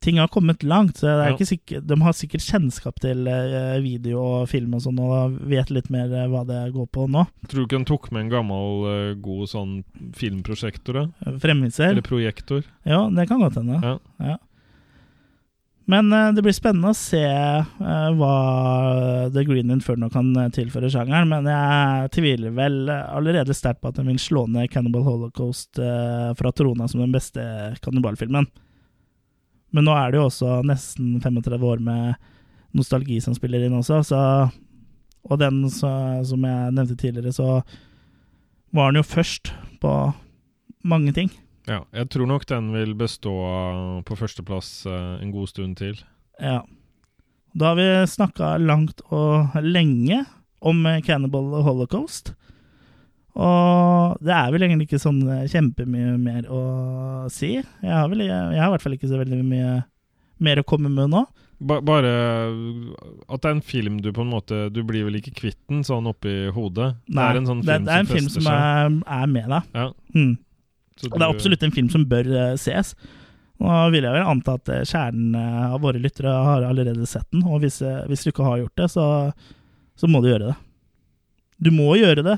Ting har kommet langt. så det Ja. ikke sikkert, De har sikkert kjennskap til eh, video og film og sånn, og vet litt mer eh, hva det går på nå. Tror du ikke han tok med en gammel, eh, god sånn filmprosjektor? da? Fremviser. Eller projektor? Ja, det kan godt hende. Ja. Ja. Men uh, det blir spennende å se uh, hva The Green Inferno kan tilføre sjangeren. Men jeg tviler vel allerede sterkt på at den vil slå ned Cannibal Holocaust uh, fra trona som den beste kannibalfilmen. Men nå er det jo også nesten 35 år med nostalgi som spiller inn også, så Og den, så, som jeg nevnte tidligere, så var den jo først på mange ting. Ja, jeg tror nok den vil bestå på førsteplass eh, en god stund til. Ja. Da har vi snakka langt og lenge om eh, Cannibal Holocaust. Og det er vel egentlig ikke sånn eh, kjempemye mer å si. Jeg har, vel, jeg, jeg har i hvert fall ikke så veldig mye mer å komme med nå. Bare at det er en film du på en måte Du blir vel ikke kvitt den sånn oppi hodet? det er en sånn det, film det er en som film som er, er med deg. Ja, Mm. Og det er absolutt en film som bør uh, ses. Nå vil jeg vel anta at eh, kjernen av våre lyttere har allerede sett den, og hvis, hvis du ikke har gjort det, så, så må du gjøre det. Du må gjøre det.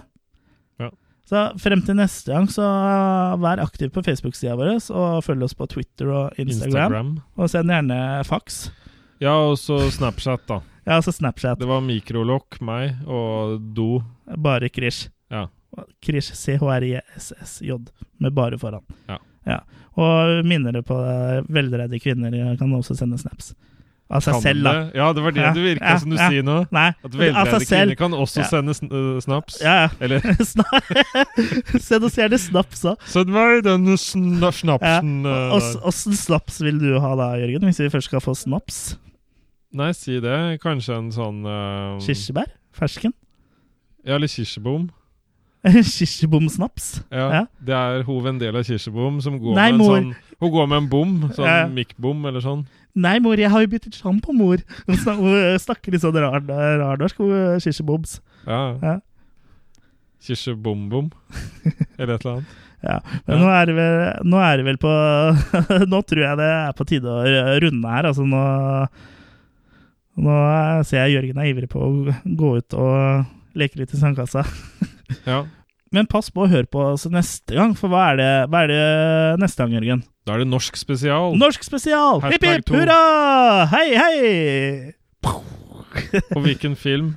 Ja. Så frem til neste gang, så eh, vær aktiv på Facebook-sida vår, og følg oss på Twitter og Instagram. Instagram. Og send gjerne fax. Ja, og så Snapchat, da. Ja, og så Snapchat. Det var Mikrolokk, meg og Do. Bare Krish. Ja. Krish, C-H-R-I-S-S-J, med bare foran. Ja. Og minner på eh, veldreide kvinner kan også sende snaps. Av seg selv, da. Ja, det var det Ja, det virka ja, som du ja. sier nå. Nei, At av seg kvinner kan også sende sn uh, snaps. Ja, ja. Eller Send ser det snaps òg. Send meg den sna snapsen der. Åssen snaps vil du ha da, Jørgen, hvis vi først skal få snaps? Nei, si det. Kanskje en sånn uh, Kirsebær? Fersken? Ja, eller kirsebom. Kirsebomsnaps? Ja, Ja. Det er hun Vendela Kirsebom som går Nei, med en mor. sånn Hun går med en bom, sånn Ja. mikkbom eller sånn. Nei, mor, jeg har jo byttet sjampo, mor. Hun snakker litt sånn rar, rar norsk, hun kirseboms. Ja. Ja. Kirsebombom. eller et eller annet. Ja, men Ja. Nå, er vel, nå er det vel på Nå tror jeg det er på tide å runde her. Altså nå Nå ser jeg Jørgen er ivrig på å gå ut og leke litt i sandkassa. Ja. Men pass på å høre på oss neste gang, for hva er det, hva er det neste gang, Jørgen? Da er det norsk spesial. Norsk spesial! Hipp, hipp, hurra! Hei, hei! Og hvilken film?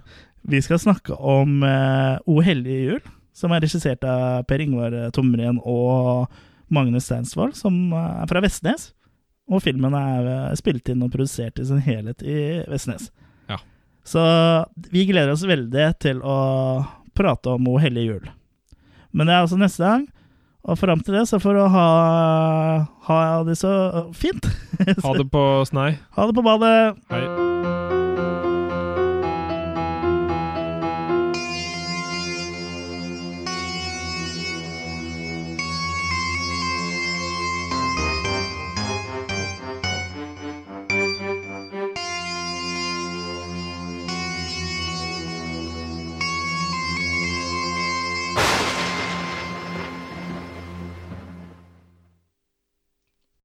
Vi skal snakke om uh, O hellige jul, som er regissert av Per Ingvar Tomren og Magnus Steinsvold, som eh, er fra Vestnes. Og filmen er eh, spilt inn og produsert i sin helhet i Vestnes. Ja. Så vi gleder oss veldig til å prate om O hellige jul. Men det er også neste gang. Og fram til det så får du ha, ha det så fint. Ha det på snei. ha det på badet. Hei.